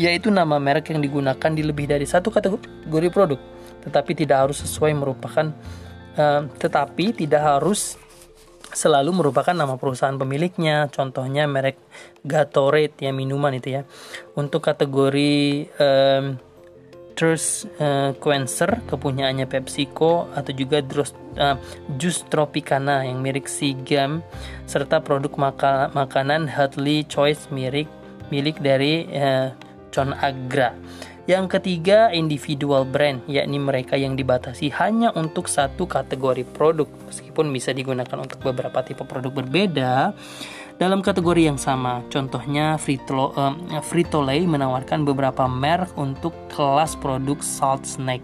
Yaitu nama merek yang digunakan di lebih dari satu kategori produk tetapi tidak harus sesuai merupakan uh, tetapi tidak harus selalu merupakan nama perusahaan pemiliknya. Contohnya merek Gatorade ya minuman itu ya. Untuk kategori um, Thirst uh, Quencher kepunyaannya PepsiCo atau juga Dros, uh, Jus Tropicana yang milik Sigam serta produk maka makanan Healthy Choice milik milik dari uh, John Agra. Yang ketiga, individual brand, yakni mereka yang dibatasi hanya untuk satu kategori produk, meskipun bisa digunakan untuk beberapa tipe produk berbeda dalam kategori yang sama. Contohnya, Frito, uh, Frito-Lay menawarkan beberapa merek untuk kelas produk salt snack.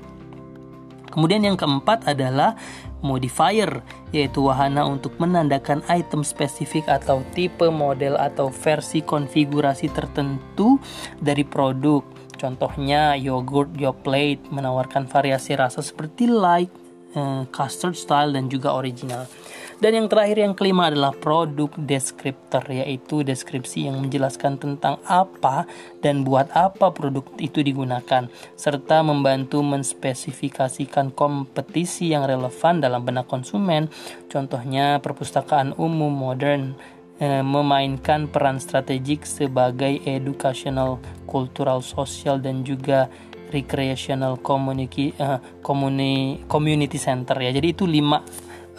Kemudian yang keempat adalah modifier, yaitu wahana untuk menandakan item spesifik atau tipe model atau versi konfigurasi tertentu dari produk. Contohnya yogurt Yoplait menawarkan variasi rasa seperti light, eh, custard style dan juga original. Dan yang terakhir yang kelima adalah produk descriptor yaitu deskripsi yang menjelaskan tentang apa dan buat apa produk itu digunakan serta membantu menspesifikasikan kompetisi yang relevan dalam benak konsumen. Contohnya perpustakaan umum modern Eh, memainkan peran strategik sebagai educational, cultural, sosial dan juga recreational community uh, community center ya. Jadi itu lima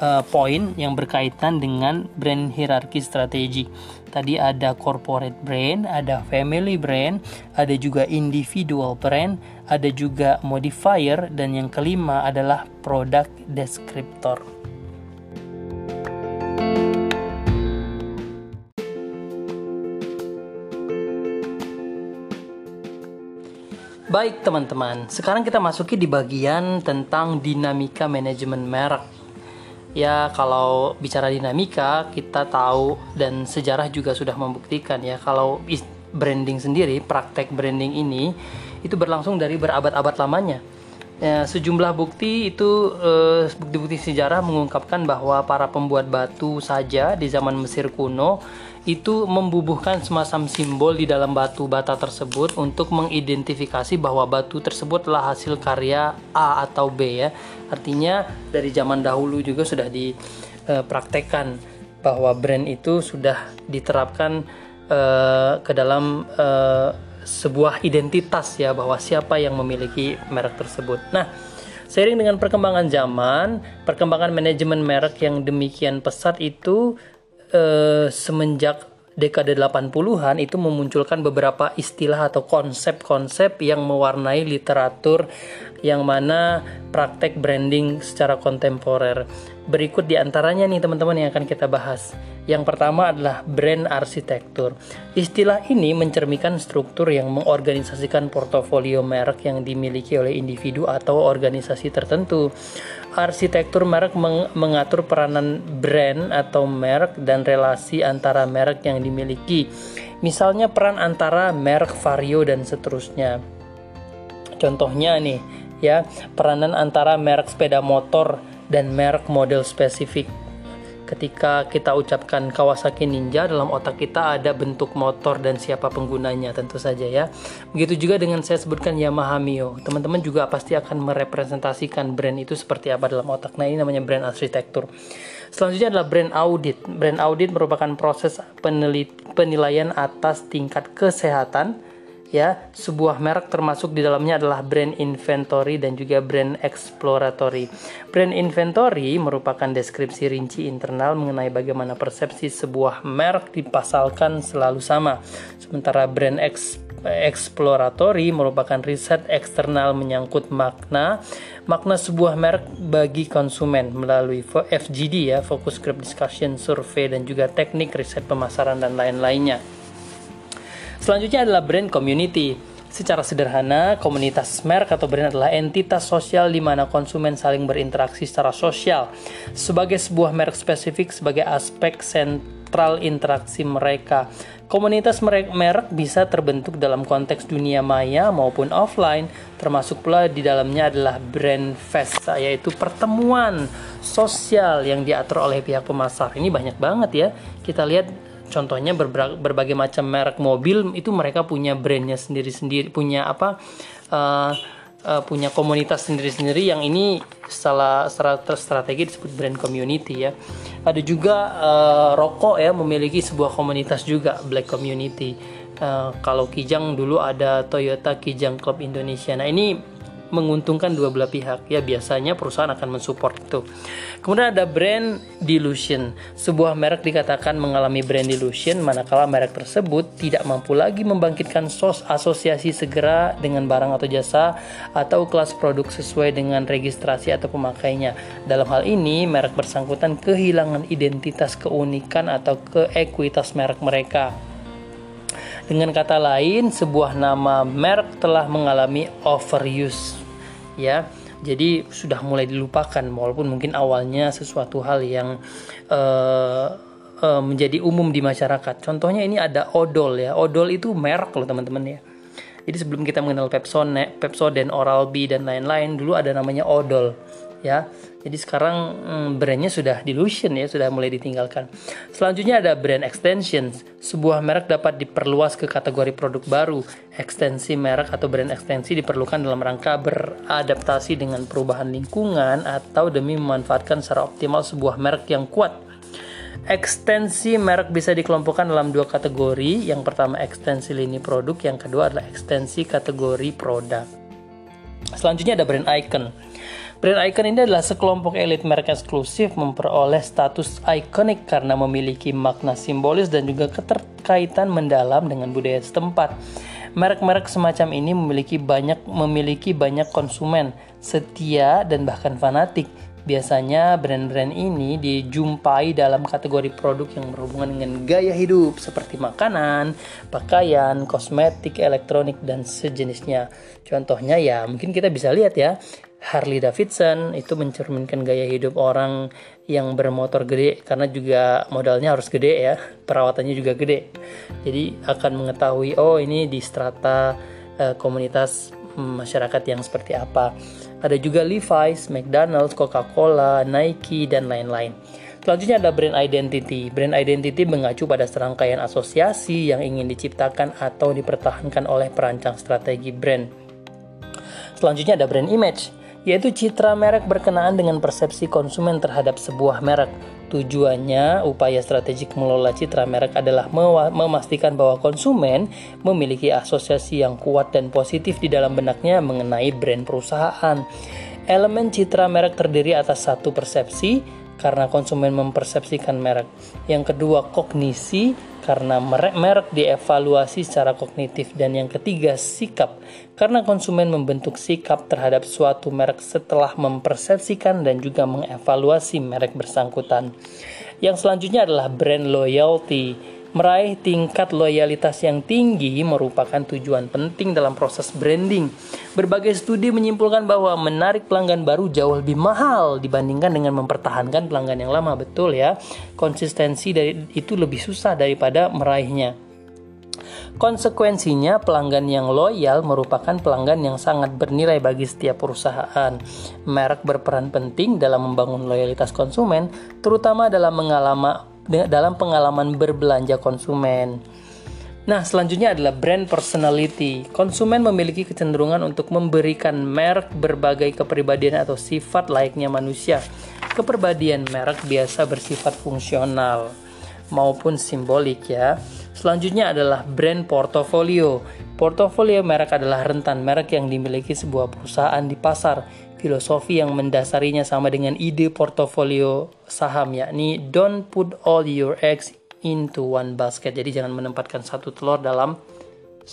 uh, poin yang berkaitan dengan brand hierarki strategi. Tadi ada corporate brand, ada family brand, ada juga individual brand, ada juga modifier dan yang kelima adalah product descriptor. Baik teman-teman, sekarang kita masuki di bagian tentang dinamika manajemen merek. Ya, kalau bicara dinamika, kita tahu dan sejarah juga sudah membuktikan ya kalau branding sendiri, praktek branding ini itu berlangsung dari berabad-abad lamanya. Ya, sejumlah bukti itu eh, bukti-bukti sejarah mengungkapkan bahwa para pembuat batu saja di zaman Mesir kuno itu membubuhkan semacam simbol di dalam batu bata tersebut untuk mengidentifikasi bahwa batu tersebut adalah hasil karya A atau B ya. Artinya dari zaman dahulu juga sudah dipraktekkan bahwa brand itu sudah diterapkan uh, ke dalam uh, sebuah identitas ya bahwa siapa yang memiliki merek tersebut. Nah, seiring dengan perkembangan zaman, perkembangan manajemen merek yang demikian pesat itu eh, semenjak dekade 80-an itu memunculkan beberapa istilah atau konsep-konsep yang mewarnai literatur yang mana praktek branding secara kontemporer. Berikut di antaranya nih teman-teman yang akan kita bahas. Yang pertama adalah brand arsitektur. Istilah ini mencerminkan struktur yang mengorganisasikan portofolio merek yang dimiliki oleh individu atau organisasi tertentu. Arsitektur merek meng mengatur peranan brand atau merek dan relasi antara merek yang dimiliki. Misalnya peran antara merek vario dan seterusnya. Contohnya nih, ya, peranan antara merek sepeda motor dan merek model spesifik ketika kita ucapkan Kawasaki Ninja dalam otak kita ada bentuk motor dan siapa penggunanya tentu saja ya. Begitu juga dengan saya sebutkan Yamaha Mio. Teman-teman juga pasti akan merepresentasikan brand itu seperti apa dalam otak. Nah, ini namanya brand arsitektur. Selanjutnya adalah brand audit. Brand audit merupakan proses penilaian atas tingkat kesehatan ya sebuah merek termasuk di dalamnya adalah brand inventory dan juga brand exploratory. Brand inventory merupakan deskripsi rinci internal mengenai bagaimana persepsi sebuah merek dipasalkan selalu sama. Sementara brand ex exploratory merupakan riset eksternal menyangkut makna makna sebuah merek bagi konsumen melalui FGD ya, focus group discussion, survei dan juga teknik riset pemasaran dan lain-lainnya. Selanjutnya adalah brand community. Secara sederhana, komunitas merek atau brand adalah entitas sosial di mana konsumen saling berinteraksi secara sosial. Sebagai sebuah merek spesifik sebagai aspek neutral interaksi mereka. Komunitas merek bisa terbentuk dalam konteks dunia maya maupun offline, termasuk pula di dalamnya adalah brand fest, yaitu pertemuan sosial yang diatur oleh pihak pemasar. Ini banyak banget ya. Kita lihat contohnya berbagai macam merek mobil itu mereka punya brandnya sendiri-sendiri, punya apa? Uh, uh, punya komunitas sendiri-sendiri yang ini secara strategi disebut brand community ya. Ada juga uh, rokok ya memiliki sebuah komunitas juga black community. Uh, kalau Kijang dulu ada Toyota Kijang Club Indonesia. Nah ini menguntungkan dua belah pihak. Ya biasanya perusahaan akan mensupport itu. Kemudian ada brand delusion sebuah merek dikatakan mengalami brand delusion manakala merek tersebut tidak mampu lagi membangkitkan sos asosiasi segera dengan barang atau jasa atau kelas produk sesuai dengan registrasi atau pemakainya. Dalam hal ini merek bersangkutan kehilangan identitas keunikan atau keekuitas merek mereka dengan kata lain, sebuah nama merek telah mengalami overuse ya. Jadi sudah mulai dilupakan walaupun mungkin awalnya sesuatu hal yang uh, uh, menjadi umum di masyarakat. Contohnya ini ada odol ya. Odol itu merek loh teman-teman ya. Jadi sebelum kita mengenal Pepsodent, Pepsodent, Oral-B dan lain-lain, dulu ada namanya odol ya. Jadi sekarang hmm, brandnya sudah dilution ya, sudah mulai ditinggalkan. Selanjutnya ada brand extension. Sebuah merek dapat diperluas ke kategori produk baru. Ekstensi merek atau brand ekstensi diperlukan dalam rangka beradaptasi dengan perubahan lingkungan atau demi memanfaatkan secara optimal sebuah merek yang kuat. Ekstensi merek bisa dikelompokkan dalam dua kategori. Yang pertama ekstensi lini produk, yang kedua adalah ekstensi kategori produk. Selanjutnya ada brand icon. Brand icon ini adalah sekelompok elit merek eksklusif memperoleh status ikonik karena memiliki makna simbolis dan juga keterkaitan mendalam dengan budaya setempat. Merek-merek semacam ini memiliki banyak memiliki banyak konsumen setia dan bahkan fanatik. Biasanya brand-brand ini dijumpai dalam kategori produk yang berhubungan dengan gaya hidup seperti makanan, pakaian, kosmetik, elektronik dan sejenisnya. Contohnya ya mungkin kita bisa lihat ya Harley Davidson itu mencerminkan gaya hidup orang yang bermotor gede karena juga modalnya harus gede ya perawatannya juga gede jadi akan mengetahui oh ini di strata uh, komunitas masyarakat yang seperti apa ada juga Levi's, McDonald's, Coca-Cola, Nike dan lain-lain Selanjutnya ada brand identity. Brand identity mengacu pada serangkaian asosiasi yang ingin diciptakan atau dipertahankan oleh perancang strategi brand. Selanjutnya ada brand image yaitu citra merek berkenaan dengan persepsi konsumen terhadap sebuah merek. Tujuannya, upaya strategik mengelola citra merek adalah memastikan bahwa konsumen memiliki asosiasi yang kuat dan positif di dalam benaknya mengenai brand perusahaan. Elemen citra merek terdiri atas satu persepsi, karena konsumen mempersepsikan merek. Yang kedua, kognisi karena merek, merek dievaluasi secara kognitif dan yang ketiga, sikap karena konsumen membentuk sikap terhadap suatu merek setelah mempersepsikan dan juga mengevaluasi merek bersangkutan. Yang selanjutnya adalah brand loyalty Meraih tingkat loyalitas yang tinggi merupakan tujuan penting dalam proses branding. Berbagai studi menyimpulkan bahwa menarik pelanggan baru jauh lebih mahal dibandingkan dengan mempertahankan pelanggan yang lama. Betul ya, konsistensi dari itu lebih susah daripada meraihnya. Konsekuensinya, pelanggan yang loyal merupakan pelanggan yang sangat bernilai bagi setiap perusahaan. Merek berperan penting dalam membangun loyalitas konsumen, terutama dalam mengalami dalam pengalaman berbelanja konsumen. Nah, selanjutnya adalah brand personality. Konsumen memiliki kecenderungan untuk memberikan merek berbagai kepribadian atau sifat layaknya manusia. Kepribadian merek biasa bersifat fungsional maupun simbolik ya. Selanjutnya adalah brand portofolio. Portofolio merek adalah rentan merek yang dimiliki sebuah perusahaan di pasar filosofi yang mendasarinya sama dengan ide portofolio saham yakni don't put all your eggs into one basket. Jadi jangan menempatkan satu telur dalam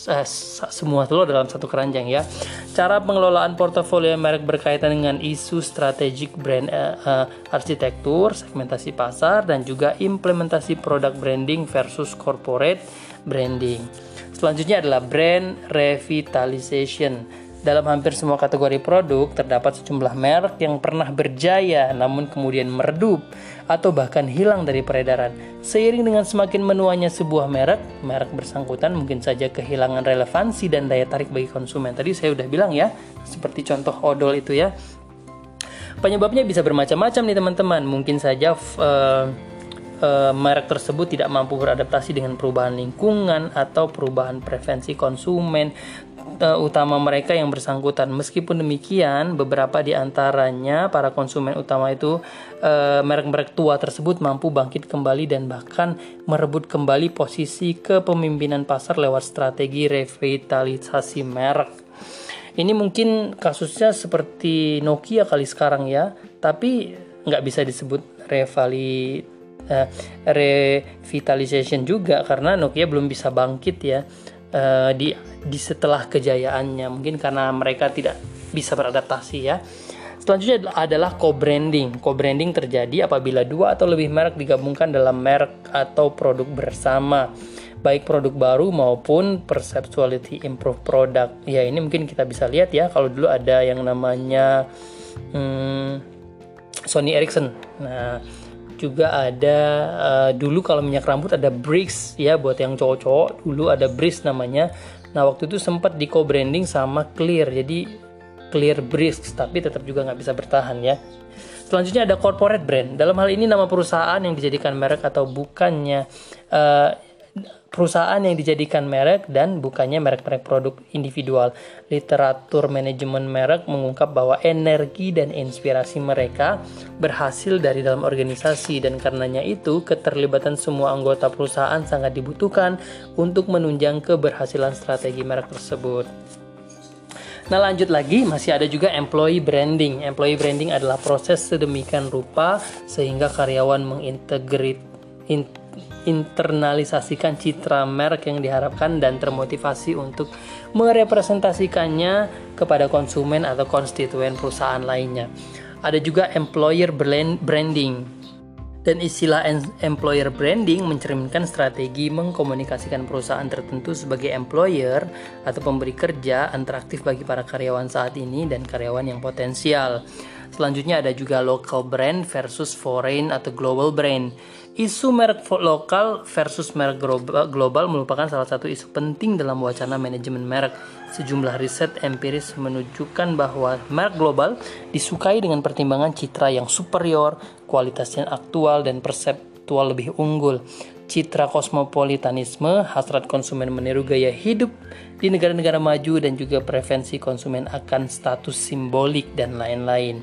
uh, semua telur dalam satu keranjang ya. Cara pengelolaan portofolio merek berkaitan dengan isu strategik brand uh, uh, arsitektur, segmentasi pasar dan juga implementasi produk branding versus corporate branding. Selanjutnya adalah brand revitalization Dalam hampir semua kategori produk, terdapat sejumlah merek yang pernah berjaya namun kemudian meredup atau bahkan hilang dari peredaran. Seiring dengan semakin menuanya sebuah merek, merek bersangkutan mungkin saja kehilangan relevansi dan daya tarik bagi konsumen. Tadi saya udah bilang ya, seperti contoh odol itu ya. Penyebabnya bisa bermacam-macam nih teman-teman. Mungkin saja uh, uh, merek tersebut tidak mampu beradaptasi dengan perubahan lingkungan atau perubahan preferensi konsumen uh, utama mereka yang bersangkutan. Meskipun demikian, beberapa di antaranya para konsumen utama itu uh, merek-merek tua tersebut mampu bangkit kembali dan bahkan merebut kembali posisi kepemimpinan pasar lewat strategi revitalisasi merek. Ini mungkin kasusnya seperti Nokia kali sekarang ya, tapi nggak bisa disebut revali uh, revitalization juga karena Nokia belum bisa bangkit ya uh, di di setelah kejayaannya mungkin karena mereka tidak bisa beradaptasi ya Selanjutnya adalah co-branding. Co-branding terjadi apabila dua atau lebih merek digabungkan dalam merek atau produk bersama, baik produk baru maupun perceptuality improve product. Ya ini mungkin kita bisa lihat ya kalau dulu ada yang namanya hmm, Sony Ericsson. Nah juga ada uh, dulu kalau minyak rambut ada Brix ya buat yang cowok-cowok dulu ada Brix namanya. Nah waktu itu sempat di co-branding sama Clear jadi Clear Brix tapi tetap juga nggak bisa bertahan ya. Selanjutnya ada corporate brand. Dalam hal ini nama perusahaan yang dijadikan merek atau bukannya uh, perusahaan yang dijadikan merek dan bukannya merek-merek produk individual. Literatur manajemen merek mengungkap bahwa energi dan inspirasi mereka berhasil dari dalam organisasi dan karenanya itu keterlibatan semua anggota perusahaan sangat dibutuhkan untuk menunjang keberhasilan strategi merek tersebut. Nah lanjut lagi masih ada juga employee branding. Employee branding adalah proses sedemikian rupa sehingga karyawan mengintegrit internalisasikan citra merek yang diharapkan dan termotivasi untuk merepresentasikannya kepada konsumen atau konstituen perusahaan lainnya. Ada juga employer branding. Dan istilah employer branding mencerminkan strategi mengkomunikasikan perusahaan tertentu sebagai employer atau pemberi kerja interaktif bagi para karyawan saat ini dan karyawan yang potensial. Selanjutnya ada juga local brand versus foreign atau global brand. Isu merek lokal versus merek global merupakan salah satu isu penting dalam wacana manajemen merek. Sejumlah riset empiris menunjukkan bahwa merek global disukai dengan pertimbangan citra yang superior, kualitas yang aktual, dan perseptual lebih unggul. Citra kosmopolitanisme, hasrat konsumen meniru gaya hidup di negara-negara maju, dan juga preferensi konsumen akan status simbolik dan lain-lain.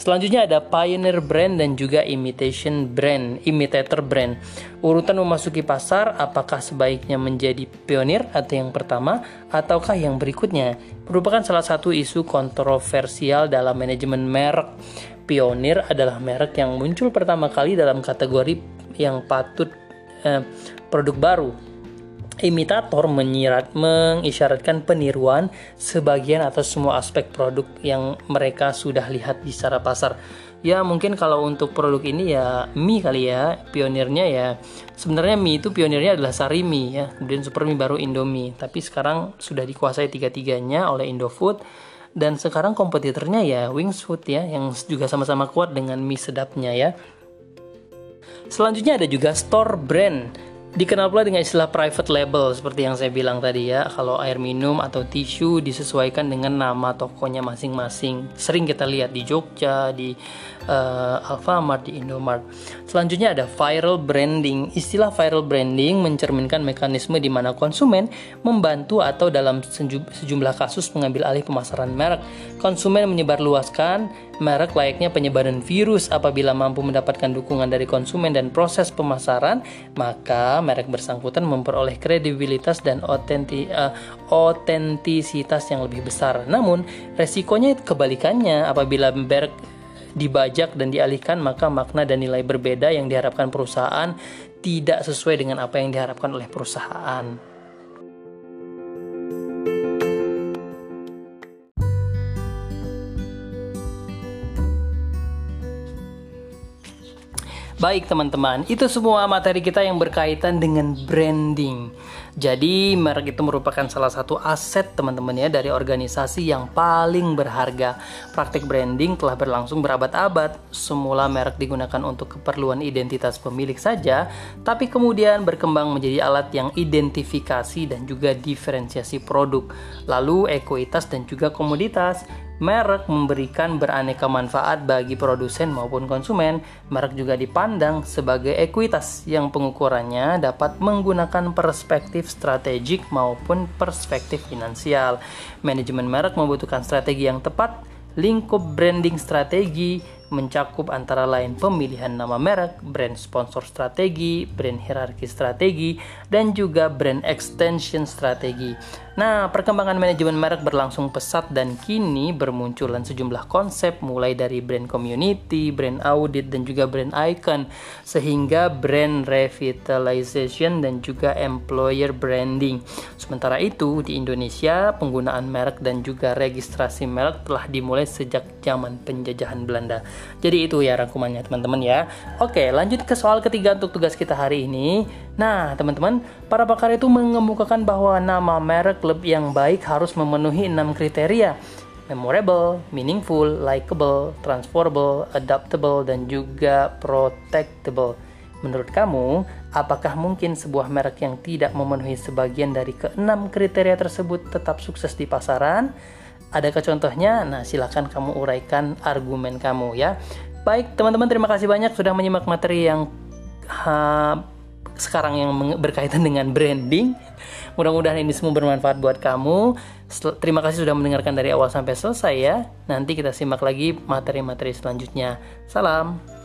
Selanjutnya ada pioneer brand dan juga imitation brand, imitator brand. Urutan memasuki pasar apakah sebaiknya menjadi pionir atau yang pertama ataukah yang berikutnya merupakan salah satu isu kontroversial dalam manajemen merek. Pionir adalah merek yang muncul pertama kali dalam kategori yang patut eh, produk baru imitator menyirat mengisyaratkan peniruan sebagian atau semua aspek produk yang mereka sudah lihat di secara pasar. Ya mungkin kalau untuk produk ini ya mie kali ya pionirnya ya sebenarnya mie itu pionirnya adalah Sarimi ya kemudian Super Mie baru Indomie tapi sekarang sudah dikuasai tiga-tiganya oleh Indofood dan sekarang kompetitornya ya Wings Food ya yang juga sama-sama kuat dengan mie sedapnya ya. Selanjutnya ada juga store brand Dikenal pula dengan istilah private label seperti yang saya bilang tadi ya. Kalau air minum atau tisu disesuaikan dengan nama tokonya masing-masing. Sering kita lihat di Jogja, di uh, Alfamart, di Indomart. Selanjutnya ada viral branding. Istilah viral branding mencerminkan mekanisme di mana konsumen membantu atau dalam sejumlah kasus mengambil alih pemasaran merek. Konsumen menyebarluaskan merek layaknya penyebaran virus apabila mampu mendapatkan dukungan dari konsumen dan proses pemasaran, maka merek bersangkutan memperoleh kredibilitas dan otenti, uh, otentisitas yang lebih besar. Namun, resikonya kebalikannya apabila merek dibajak dan dialihkan, maka makna dan nilai berbeda yang diharapkan perusahaan tidak sesuai dengan apa yang diharapkan oleh perusahaan. Baik teman-teman, itu semua materi kita yang berkaitan dengan branding. Jadi merek itu merupakan salah satu aset teman-teman ya dari organisasi yang paling berharga. Praktik branding telah berlangsung berabad-abad. Semula merek digunakan untuk keperluan identitas pemilik saja, tapi kemudian berkembang menjadi alat yang identifikasi dan juga diferensiasi produk. Lalu ekuitas dan juga komoditas. Merek memberikan beraneka manfaat bagi produsen maupun konsumen. Merek juga dipandang sebagai ekuitas yang pengukurannya dapat menggunakan perspektif strategik maupun perspektif finansial. Manajemen merek membutuhkan strategi yang tepat, lingkup branding strategi, mencakup antara lain pemilihan nama merek, brand sponsor strategi, brand hierarki strategi, dan juga brand extension strategi. Nah, perkembangan manajemen merek berlangsung pesat dan kini bermunculan sejumlah konsep mulai dari brand community, brand audit, dan juga brand icon, sehingga brand revitalization dan juga employer branding. Sementara itu, di Indonesia, penggunaan merek dan juga registrasi merek telah dimulai sejak zaman penjajahan Belanda. Jadi itu ya rangkumannya teman-teman ya. Oke, lanjut ke soal ketiga untuk tugas kita hari ini. Nah, teman-teman, para pakar itu mengemukakan bahwa nama merek lebih yang baik harus memenuhi enam kriteria. Memorable, meaningful, likable, transferable, adaptable, dan juga protectable. Menurut kamu, apakah mungkin sebuah merek yang tidak memenuhi sebagian dari keenam kriteria tersebut tetap sukses di pasaran? Adakah contohnya? Nah, silahkan kamu uraikan argumen kamu ya. Baik, teman-teman terima kasih banyak sudah menyimak materi yang ha, sekarang yang berkaitan dengan branding. Mudah-mudahan ini semua bermanfaat buat kamu. Terima kasih sudah mendengarkan dari awal sampai selesai ya. Nanti kita simak lagi materi-materi selanjutnya. Salam.